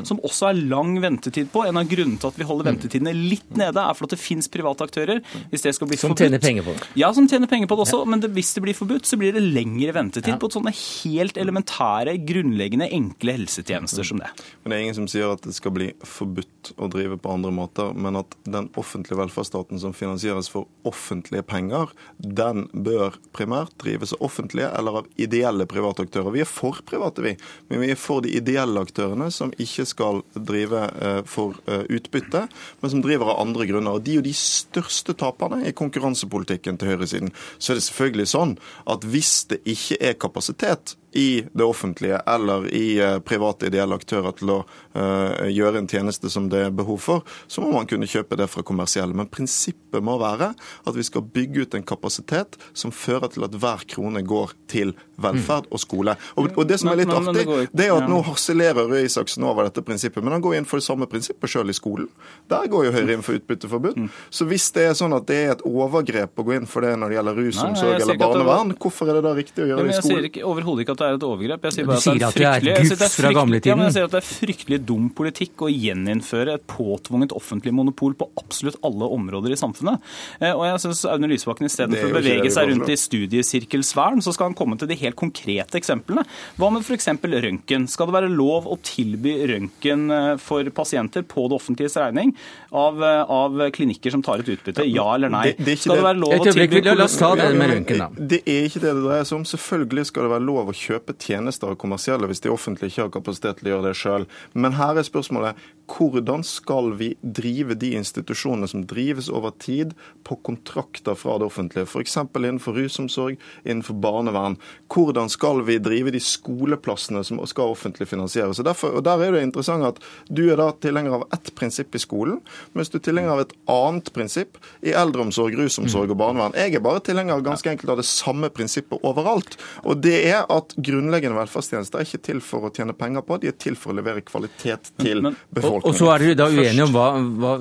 som også er lang ventetid på. En av grunnene til at vi holder ventetidene litt nede, er for at det fins private aktører. Hvis det skal bli som forbudt, tjener penger på det? Ja, som tjener penger på det også. Ja. Men det, hvis det blir forbudt, så blir det lengre ventetid ja. på sånne helt elementære, grunnleggende, enkle helsetjenester som det. Men det er ingen som sier at det skal bli forbudt å drive på andre måter, men at den offentlige velferdsstaten som finansieres for offentlige penger, den den bør primært drives av offentlige eller av ideelle private aktører. Vi er for private, vi, men vi er for de ideelle aktørene som ikke skal drive eh, for eh, utbytte, men som driver av andre grunner. Og De er jo de største taperne i konkurransepolitikken til høyresiden. Så er det selvfølgelig sånn at hvis det ikke er kapasitet i det offentlige eller i eh, private ideelle aktører til å uh, gjøre en tjeneste som det er behov for, så må man kunne kjøpe det fra kommersielle. Men prinsippet må være at vi skal bygge ut en kapasitet som fører til at hver krone går til velferd og skole. Og, og det som er litt artig, det er at nå harselerer Røe Isaksen over dette prinsippet, men han går inn for det samme prinsippet sjøl i skolen. Der går jo Høyre inn for utbytteforbud. Mm. Så hvis det er sånn at det er et overgrep å gå inn for det når det gjelder rusomsorg eller barnevern, hvorfor er det da riktig å gjøre det i skolen? Jeg sier overhodet ikke at det er et overgrep. Jeg sier bare at det er fryktelig, fra gamle tiden. Ja, men jeg sier at det er fryktelig dum politikk å gjeninnføre et påtvunget offentlig monopol på absolutt alle områder i samfunnet. Eh, og jeg syns Aune Lysbakken istedenfor å bevege seg rundt i studiesirkelsfæren, så skal han komme til de helt konkrete eksemplene. Hva med f.eks. røntgen? Skal det være lov å tilby røntgen eh, for pasienter på det offentliges regning av, eh, av klinikker som tar et utbytte? Ja eller nei? Det, det skal det være lov å tilby La oss ta det med røntgen, da. Det er ikke det det dreier seg om. Selvfølgelig skal det være lov å kjøpe tjenester av kommersielle hvis de offentlige ikke har kapasitet til å gjøre det sjøl. Men her er spørsmålet hvordan skal vi drive de institusjonene som drives over tid på kontrakter fra det offentlige, f.eks. innenfor rusomsorg, innenfor barnevern. Hvordan skal vi drive de skoleplassene som skal offentlig finansieres? Og, derfor, og Der er det interessant at du er da tilhenger av ett prinsipp i skolen, mens du er tilhenger av et annet prinsipp i eldreomsorg, rusomsorg og barnevern. Jeg er bare tilhenger ganske enkelt av det samme prinsippet overalt. Og det er at grunnleggende velferdstjenester er ikke til for å tjene penger på, de er til for å levere kvalitet til befolkningen. Og, og så er dere da uenige om hva, hva,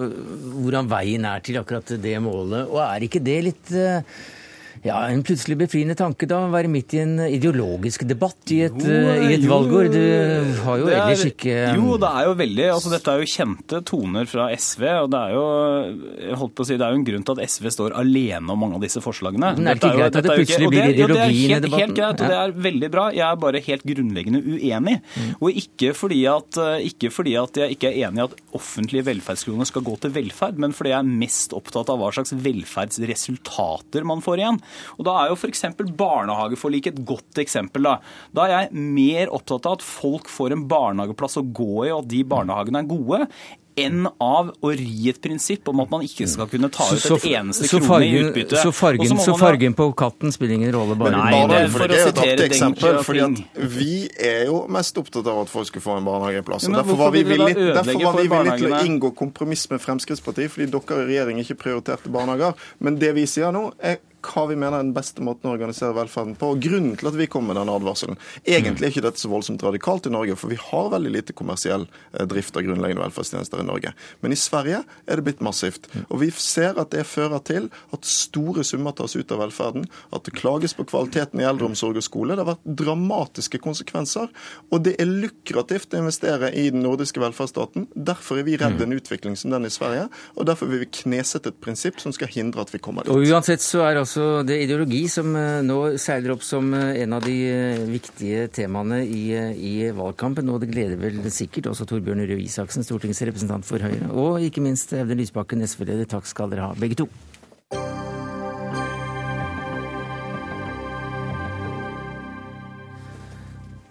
hvordan veien er til akkurat det målet. Og er ikke det litt uh, ja, En plutselig befriende tanke da, være midt i en ideologisk debatt i et, jo, i et valgår. Du har jo er, ellers ikke Jo, det er jo veldig altså Dette er jo kjente toner fra SV. og Det er jo jeg holdt på å si, det er jo en grunn til at SV står alene om mange av disse forslagene. Men er det ikke greit at det plutselig blir ideologi i debatten? Helt greit, og det er veldig bra. Jeg er bare helt grunnleggende uenig. Mm. Og ikke fordi, at, ikke fordi at jeg ikke er enig i at offentlige velferdskroner skal gå til velferd, men fordi jeg er mest opptatt av hva slags velferdsresultater man får igjen. Og Da er jo f.eks. barnehageforliket et godt eksempel. Da. da er jeg mer opptatt av at folk får en barnehageplass å gå i, og at de barnehagene er gode, enn av å ri et prinsipp om at man ikke skal kunne ta ut et eneste så, så krone i utbytte. Så fargen, så fargen, på katten spiller ingen rolle? bare? Nei, det, for det er et artig eksempel. fordi at Vi er jo mest opptatt av at folk skal få en barnehageplass. Ja, derfor var vi villige villig til å inngå kompromiss med Fremskrittspartiet, fordi dere i regjering ikke prioriterte barnehager. Men det vi sier nå, er hva vi mener er den beste måten å organisere velferden på. Og grunnen til at vi kom med denne advarselen Egentlig er ikke dette så voldsomt radikalt i Norge, for vi har veldig lite kommersiell eh, drift av grunnleggende velferdstjenester i Norge. Men i Sverige er det blitt massivt. Og vi ser at det fører til at store summer tas ut av velferden, at det klages på kvaliteten i eldreomsorg og skole. Det har vært dramatiske konsekvenser. Og det er lukrativt å investere i den nordiske velferdsstaten. Derfor er vi redd en utvikling som den i Sverige, og derfor vil vi knesette et prinsipp som skal hindre at vi kommer dit. Og uansett så er altså det ideologi som eh, nå seiler opp som eh, en av de eh, viktige temaene i, i valgkampen, og det gleder vel sikkert også Torbjørn Røe Isaksen, stortingsrepresentant for Høyre, og ikke minst Audun Lysbakken, SV-leder. Takk skal dere ha, begge to.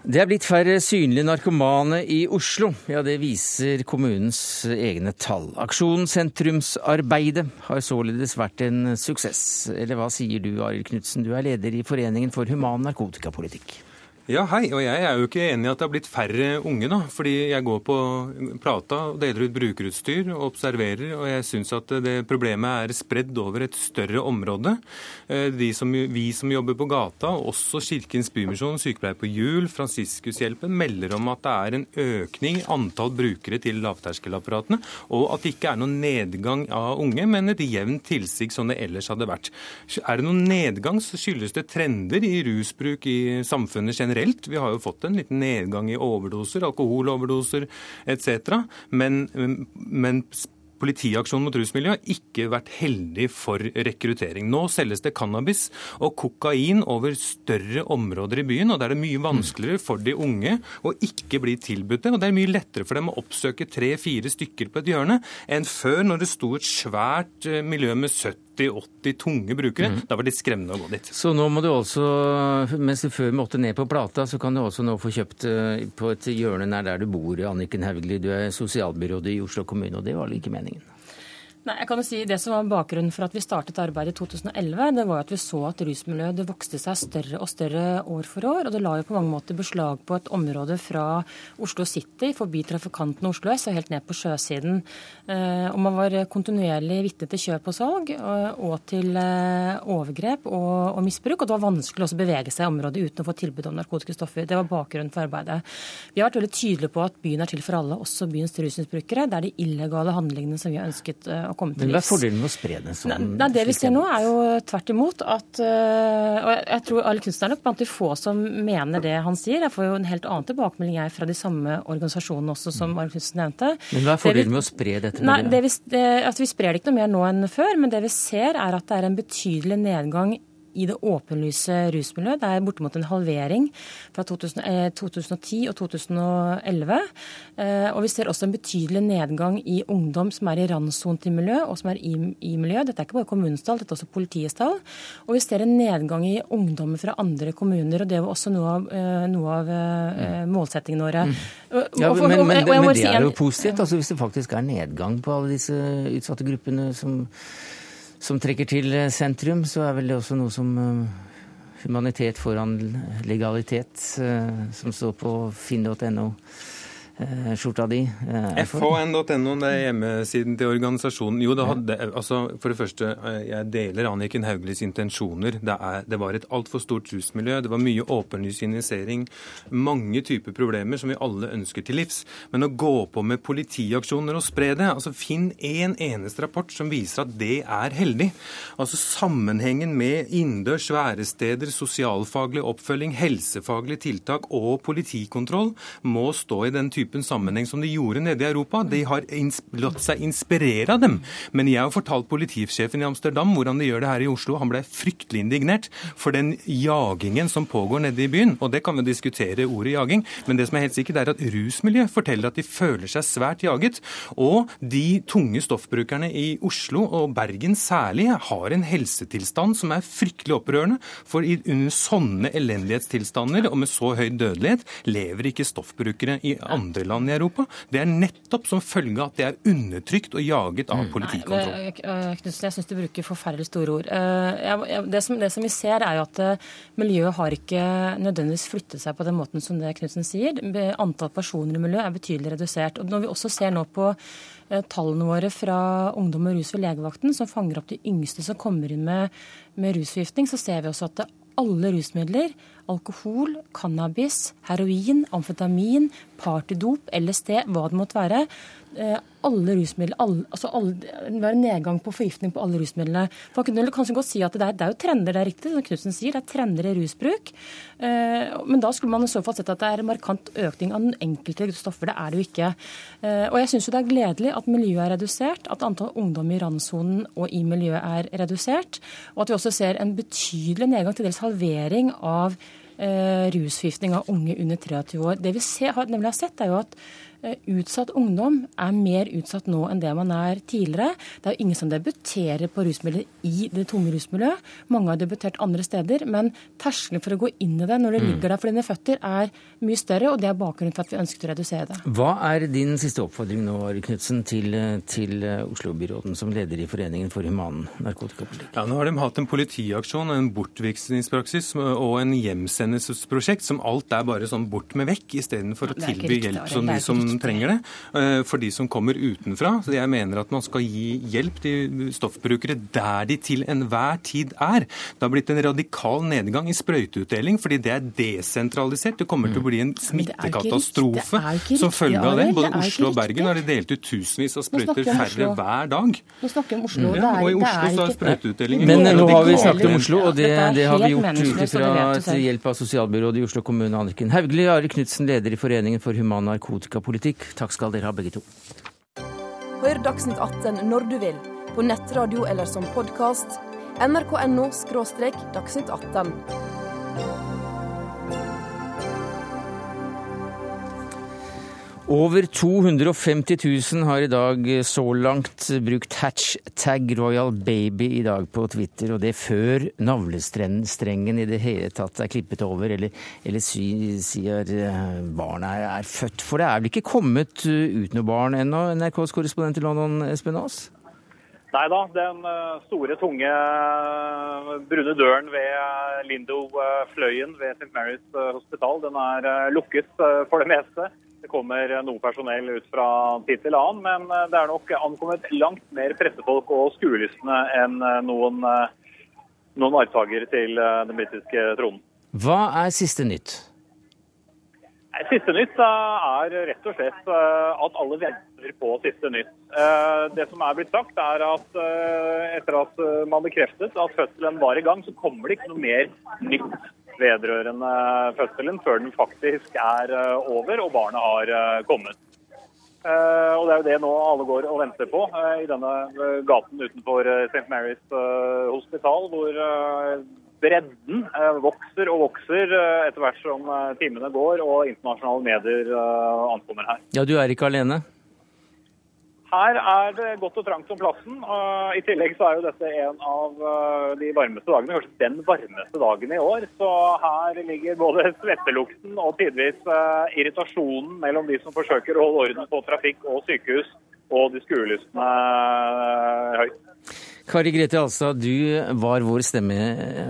Det er blitt færre synlige narkomane i Oslo. Ja, det viser kommunens egne tall. Aksjonen Sentrumsarbeidet har således vært en suksess. Eller hva sier du, Arild Knutsen, du er leder i Foreningen for human narkotikapolitikk. Ja, hei. Og jeg er jo ikke enig i at det har blitt færre unge, da. Fordi jeg går på Plata og deler ut brukerutstyr og observerer, og jeg syns at det problemet er spredd over et større område. Eh, som, vi som jobber på gata, også Kirkens Bymisjon, Sykepleier på hjul, Fransiskushjelpen, melder om at det er en økning i antall brukere til lavterskelapparatene, og at det ikke er noen nedgang av unge, men et jevnt tilsig som det ellers hadde vært. Er det noen nedgang, så skyldes det trender i rusbruk i samfunnet generelt generelt. Vi har jo fått en liten nedgang i overdoser, alkoholoverdoser etc. Men, men Politiaksjonen mot rusmiljøet har ikke vært heldig for rekruttering. Nå selges det cannabis og kokain over større områder i byen, og da er det mye vanskeligere for de unge å ikke bli tilbudt det. Og det er mye lettere for dem å oppsøke tre-fire stykker på et hjørne enn før, når det sto et svært eh, miljø med 70 80 tunge brukere. Mm. Da var det skremmende å gå dit. Så nå må du også, mens du før måtte ned på plata, så kan du også nå få kjøpt eh, på et hjørne nær der du bor, Anniken Hauglie. Du er sosialbyråd i Oslo kommune, og det var vel ikke meningen? Nei, jeg kan jo si Det som var bakgrunnen for at vi startet arbeidet i 2011, det var at vi så at rusmiljøet vokste seg større og større år for år. Og det la jo på mange måter beslag på et område fra Oslo City, forbi trafikanten Oslo S og helt ned på sjøsiden. Eh, og man var kontinuerlig vitne til kjøp og salg eh, og til eh, overgrep og, og misbruk. Og det var vanskelig også å bevege seg i området uten å få tilbud om narkotiske stoffer. Det var bakgrunnen for arbeidet. Vi har vært veldig tydelige på at byen er til for alle, også byens rusmisbrukere. Det er de illegale handlingene som vi har ønsket å å komme til livs. Men Hva er fordelen med å spre det sånn? Nei, det vi ser nå er jo tvert imot at eh, Og jeg tror alle kunstnere er nok blant de få som mener det han sier. Jeg får jo en helt annen tilbakemelding jeg fra de samme organisasjonene også, som Arild Knutsen nevnte. Men hva er fordelen med å spre dette? Nei, det vi, det, altså vi sprer det ikke noe mer nå enn før, men det vi ser er at det er en betydelig nedgang i det åpenlyse rusmiljøet. Det er bortimot en halvering fra 2010 eh, og 2011. Eh, og vi ser også en betydelig nedgang i ungdom som er i randsonen til miljø, og som er i, i miljø. Dette er ikke bare kommunens tall, dette er også politiets tall. Og vi ser en nedgang i ungdommer fra andre kommuner, og det var også noe av, eh, noe av målsettingene våre. Mm. Ja, men, men, men, men det er jo positivt, altså hvis det faktisk er nedgang på alle disse utsatte gruppene som som trekker til sentrum, så er vel det også noe som eh, Humanitet foran legalitet, eh, som står på finn.no. Eh, skjorta di er? FHN.no, det er hjemmesiden til organisasjonen. Jo, det hadde, altså, For det første, eh, jeg deler Anniken Hauglies intensjoner. Det, er, det var et altfor stort rusmiljø. Det var mye åpenlys injisering. Mange typer problemer som vi alle ønsker til livs. Men å gå på med politiaksjoner og spre det altså Finn én en eneste rapport som viser at det er heldig. Altså Sammenhengen med innendørs væresteder, sosialfaglig oppfølging, helsefaglige tiltak og politikontroll må stå i den type typen sammenheng som de gjorde nede i Europa. De har latt seg inspirere av dem. Men jeg har fortalt politisjefen i Amsterdam hvordan de gjør det her i Oslo. Han ble fryktelig indignert for den jagingen som pågår nede i byen. Og det kan vi diskutere ordet jaging, men det som er helt sikkert er at rusmiljø forteller at de føler seg svært jaget. Og de tunge stoffbrukerne i Oslo og Bergen særlig har en helsetilstand som er fryktelig opprørende. For under sånne elendighetstilstander og med så høy dødelighet lever ikke stoffbrukere i andre andre land i Europa. Det er nettopp som følge av at det er undertrykt og jaget av politikontroll. Nei, eh, Knudsen, jeg syns du bruker forferdelig store ord. Eh, det som, det som, vi ser, er jo at eh, miljøet har ikke nødvendigvis flyttet seg på den måten som det Knudsen sier. Antall personer i miljøet er betydelig redusert. Og når vi også ser nå på tallene våre fra Ungdom og rus ved legevakten, som fanger opp de yngste som kommer inn med, med rusforgiftning, så ser vi også at alle rusmidler, alkohol, cannabis, heroin, amfetamin, partydop, LSD, hva det måtte være, alle rusmidler, alle, altså var en nedgang på forgiftning på alle rusmidlene. Man kunne kanskje godt si at det er, det er jo trender, det er riktig, som Knutsen sier. Det er trender i rusbruk. Eh, men da skulle man i så fall sett at det er en markant økning av den enkelte stoffer. Det er det jo ikke. Eh, og jeg syns det er gledelig at miljøet er redusert, at antall ungdom i randsonen og i miljøet er redusert, og at vi også ser en betydelig nedgang, til dels halvering av rusforgiftning av unge under 23 år. Det vi ser, nemlig har sett, er jo at Eh, utsatt ungdom er mer utsatt nå enn det man er tidligere. Det er jo ingen som debuterer på rusmidler i det tunge rusmiljøet. Mange har debutert andre steder, men terskelen for å gå inn i det når det mm. ligger der for dine føtter, er mye større, og det er bakgrunnen for at vi ønsket å redusere det. Hva er din siste oppfordring nå, Knutsen, til, til Oslo-byråden som leder i Foreningen for human narkotikapolitikk? Ja, nå har de hatt en politiaksjon, en bortvisningspraksis og en hjemsendelsesprosjekt som alt er bare sånn bort med vekk, istedenfor å tilby hjelp som de som trenger det, eh, for de som kommer utenfra. Så jeg mener at man skal gi hjelp til stoffbrukere der de til enhver tid er. Det har blitt en radikal nedgang i sprøyteutdeling fordi det er desentralisert. Det kommer til å bli en smittekatastrofe som følge av det. Både Oslo og Bergen har de delt ut tusenvis av sprøyter færre hver dag. Nå snakker vi om Oslo. Ja, og i Oslo så er sprøyteutdelingen Men nå har vi snakket om Oslo, og det, det har vi gjort ut fra hjelp av sosialbyrådet i Oslo kommune. Anniken Hauglie, Ari Knutsen, leder i Foreningen for human narkotikapolitikk politikk. Takk skal dere ha, begge to. Hør Dagsnytt 18 når du vil, på nettradio eller som podkast. nrk.no – dagsnytt 18. Over 250 000 har i dag så langt brukt hatchtag Royal Baby i dag på Twitter, og det før navlestrengen i det hele tatt er klippet over, eller, eller sier barna er, født. For det er vel ikke kommet ut noe barn ennå, NRKs korrespondent i London, Espen Aas? Nei da, den eh, store, tunge eh, brune døren ved Lindo-fløyen ved St. Mary's hospital, den er lukket for det meste. Det kommer noe personell ut fra tid til annen, men eh, det er nok ankommet langt mer pressefolk og skuelystne enn eh, noen, eh, noen arvtakere til den britiske tronen. Hva er siste nytt? Siste nytt er rett og slett at alle venter på siste nytt. Det som er blitt sagt, er at etter at man bekreftet at fødselen var i gang, så kommer det ikke noe mer nytt vedrørende fødselen før den faktisk er eh, over og barnet har eh, kommet. Eh, og Det er jo det nå alle går og venter på i denne gaten utenfor St. Mary's hospital, hvor bredden vokser og vokser etter hvert som timene går og internasjonale medier ankommer her. Ja, Du er ikke alene? Her er det godt og trangt om plassen. I tillegg så er jo dette en av eh, de varmeste dagene, kanskje den varmeste dagen i år. Så her ligger både svettelukten og tidvis eh, irritasjonen mellom de som forsøker å holde orden på trafikk og sykehus, og de skuelystne eh, høyt. Kari Grete Alstad, du var vår stemme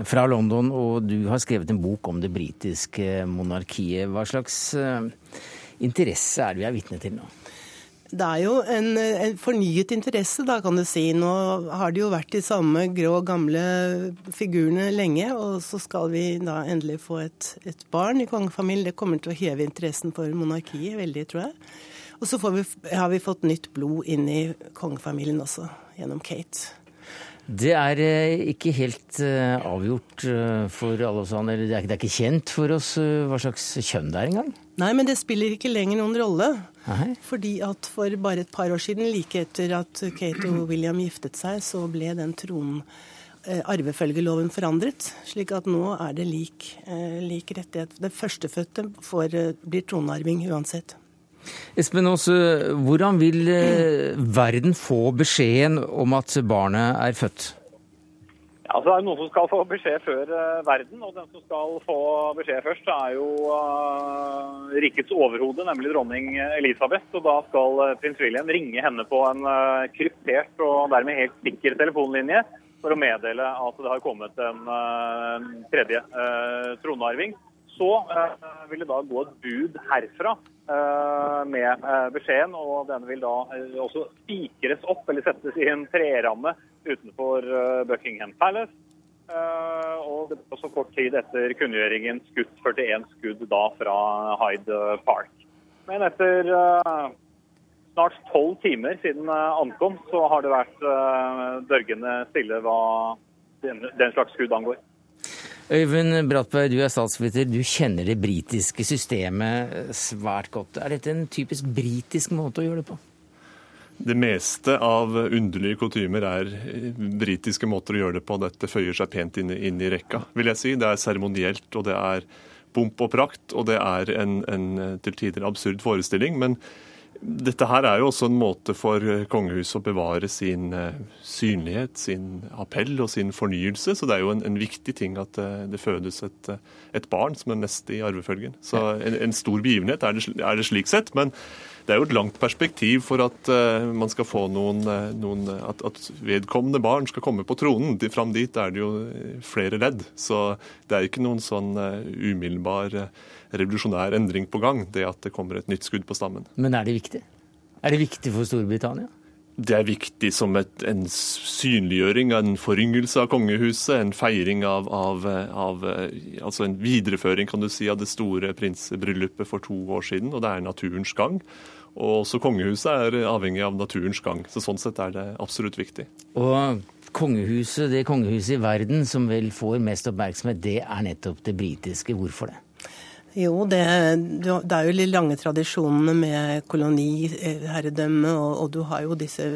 fra London, og du har skrevet en bok om det britiske monarkiet. Hva slags interesse er det vi er vitne til nå? Det er jo en, en, fornyet interesse, da, kan du si. Nå har det jo vært de samme grå, gamle figurene lenge, og så skal vi da endelig få et, et barn i kongefamilien. Det kommer til å heve interessen for monarkiet veldig, tror jeg. Og så vi, har vi fått nytt blod inn i kongefamilien også, gjennom Kate. Det er eh, ikke helt eh, avgjort eh, for alle oss andre. Det er ikke kjent for oss hva slags kjønn det er engang. Nei, men det spiller ikke lenger noen rolle. Nei. Fordi at for bare et par år siden, like etter at Kate og William giftet seg, så ble den tronen eh, arvefølgeloven forandret, slik at nå er det lik, eh, lik rettighet. Det førstefødte får, eh, blir tronarving uansett. Espen Aas, hvordan vil verden få beskjeden om at barnet er født? Altså, det er noen som skal få beskjed før uh, verden, og den som skal få beskjed først, er jo uh, rikets overhode, nemlig dronning Elisabeth. Og da skal uh, prins William ringe henne på en kryptert og dermed helt sikker telefonlinje for å meddele at det har kommet en tredje tronarving. Så vil det da gå et bud herfra med beskjeden, og denne vil da også spikres opp eller settes i en treramme utenfor eh, Buckingham Palace. Eh, og det ble også kort tid etter kunngjøringen skutt 41 skudd da fra Hyde Park. Men etter eh, snart tolv timer siden ankomst, så har det vært dørgende stille hva den slags skudd angår. Øyvind Brattberg, du er statsviter. Du kjenner det britiske systemet svært godt. Er dette en typisk britisk måte å gjøre det på? Det meste av underlige kutymer er britiske måter å gjøre det på. Dette føyer seg pent inn, inn i rekka, vil jeg si. Det er seremonielt, og det er pomp og prakt, og det er en, en til tider absurd forestilling. men dette her er jo også en måte for kongehuset å bevare sin uh, synlighet, sin appell og sin fornyelse. Så det er jo en, en viktig ting at uh, det fødes et, uh, et, barn som er neste i arvefølgen. Så en, en stor begivenhet er det, er det, slik sett. Men det er jo et langt perspektiv for at uh, man skal få noen, uh, noen at, at, vedkommende barn skal komme på tronen. Fram dit er det jo flere ledd. Så det er ikke noen sånn umiddelbar revolusjonær endring på gang, det at det kommer et nytt skudd på stammen. Men er det viktig? Er det viktig for Storbritannia? Det er viktig som et, en synliggjøring, en foryngelse av kongehuset. En feiring av, av, av, Altså en videreføring, kan du si, av det store prinsbryllupet for to år siden. Og det er naturens gang. Og også kongehuset er avhengig av naturens gang. Så sånn sett er det absolutt viktig. Og kongehuset, det kongehuset i verden som vel får mest oppmerksomhet, det er nettopp det britiske. Hvorfor det? Jo, det, det, er jo de lange tradisjonene med koloniherredømme, og, og, du har jo disse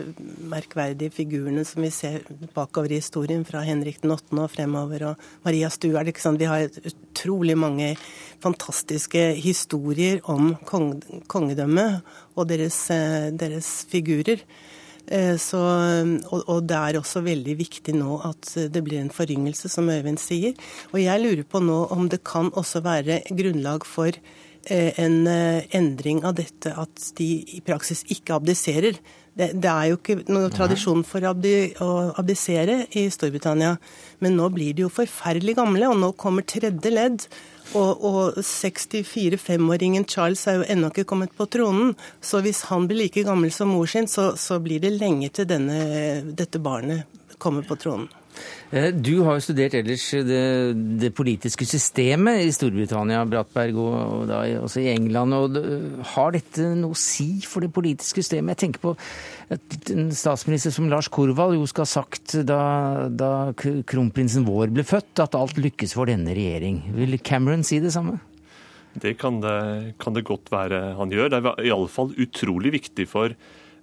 merkverdige figurene som vi ser bakover i historien, fra Henrik den 8. og fremover, og Maria Stuart. Vi har utrolig mange fantastiske historier om kong, kongedømmet og deres, eh, deres figurer. Eh, så, og, og, det er også veldig viktig nå at det blir en foryngelse, som Øyvind sier. Og jeg lurer på nå om det kan også være grunnlag for eh, en eh, endring av dette, at de i praksis ikke abdiserer. Det, det er jo ikke noen tradisjon for abdi, å abdisere i Storbritannia, men nå blir de jo forferdelig gamle, og nå kommer tredje ledd. Og, og 64-5-åringen Charles er jo ennå ikke kommet på tronen. Så hvis han blir like gammel som mor sin, så, så blir det lenge til denne, dette barnet kommer på tronen. Eh, du har jo studert ellers det, det politiske systemet i Storbritannia, Brattberg, og, da også i England. og Har dette noe å si for det politiske systemet? Jeg tenker på en statsminister som Lars Korvald jo skal ha sagt da, da kronprinsen vår ble født, at alt lykkes for denne regjering. Vil Cameron si det samme? Det kan det, kan det godt være han gjør. Det er iallfall utrolig viktig for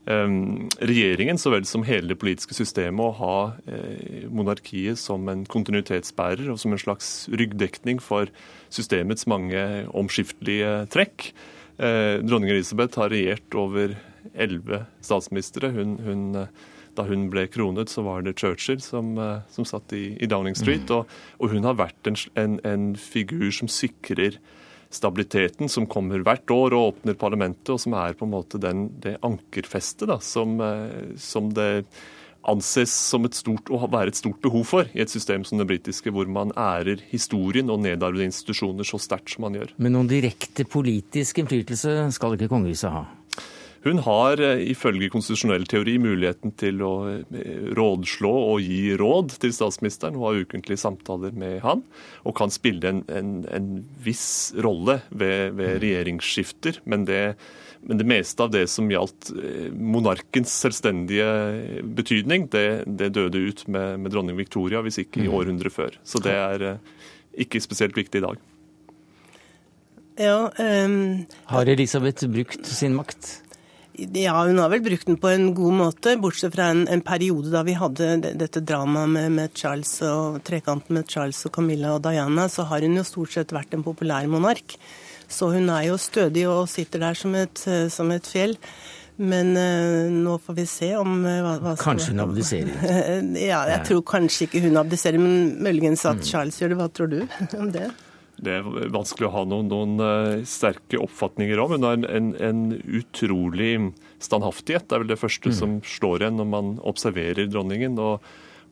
um, regjeringen så vel som hele det politiske systemet å ha eh, monarkiet som en kontinuitetsbærer og som en slags ryggdekning for systemets mange omskiftelige trekk. Eh, dronning Elisabeth har regjert over elleve statsministre. Hun, hun, da hun ble kronet, så var det Churchill som, eh, som satt i, i, Downing Street. Mm. Og, og, hun har vært en, en, en, figur som sikrer stabiliteten, som kommer hvert år og åpner parlamentet, og som er på en måte den, det ankerfestet da, som, eh, som det anses som et stort, å være et stort behov for i et system som det britiske, hvor man ærer historien og nedarvede institusjoner så sterkt som man gjør. Men noen direkte politisk innflytelse skal ikke kongehuset ha? Hun har eh, ifølge konstitusjonell teori muligheten til å eh, rådslå og gi råd til statsministeren. Hun har ukentlige samtaler med han, og kan spille en, en, en viss rolle ved, ved regjeringsskifter. Men det, men det, meste av det som gjaldt eh, monarkens selvstendige betydning, det, det døde ut med, med, dronning Victoria, hvis ikke i mm. århundret før. Så det er ikke spesielt viktig i dag. Ja, um... Har Elisabeth brukt sin makt? Ja, hun har vel brukt den på en god måte, bortsett fra en, en periode da vi hadde dette dramaet med, med, Charles og trekanten med Charles og Camilla og Diana, så har hun jo stort sett vært en populær monark. Så hun er jo stødig og sitter der som et, som et fjell. Men uh, nå får vi se om uh, hva, hva Kanskje hun abdiserer? ja, jeg tror kanskje ikke hun abdiserer, men muligens at mm. Charles gjør det. Hva tror du om det? Det er vanskelig å ha noen, noen uh, sterke oppfatninger om. Hun har en, en, en, utrolig standhaftighet. Det er vel det første mm. som slår en når man observerer dronningen. Og,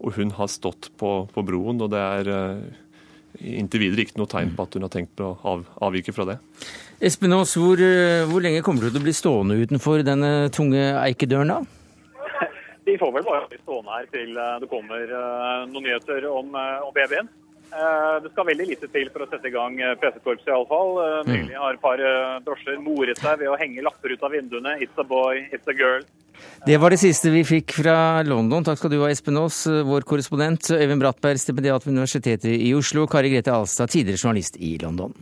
og hun har stått på, på, broen, og det er inntil videre ikke noe tegn på at hun har tenkt på å av, avvike fra det. Espen Aas, hvor, eh, hvor, lenge kommer du til å bli stående utenfor denne tunge eikedøren da? De får vel bare bli stående her til eh, det kommer eh, noen nyheter om, om babyen. Det skal veldig lite til for å sette i gang pressekorpset iallfall. Mm. Nylig har et par drosjer moret seg ved å henge lapper ut av vinduene. It's a boy, it's a girl. Det var det siste vi fikk fra London. Takk skal du ha, Espen Aas, vår korrespondent. Øyvind Brattberg, stipendiat ved Universitetet i Oslo. Kari Grete Alstad, tidligere journalist i London.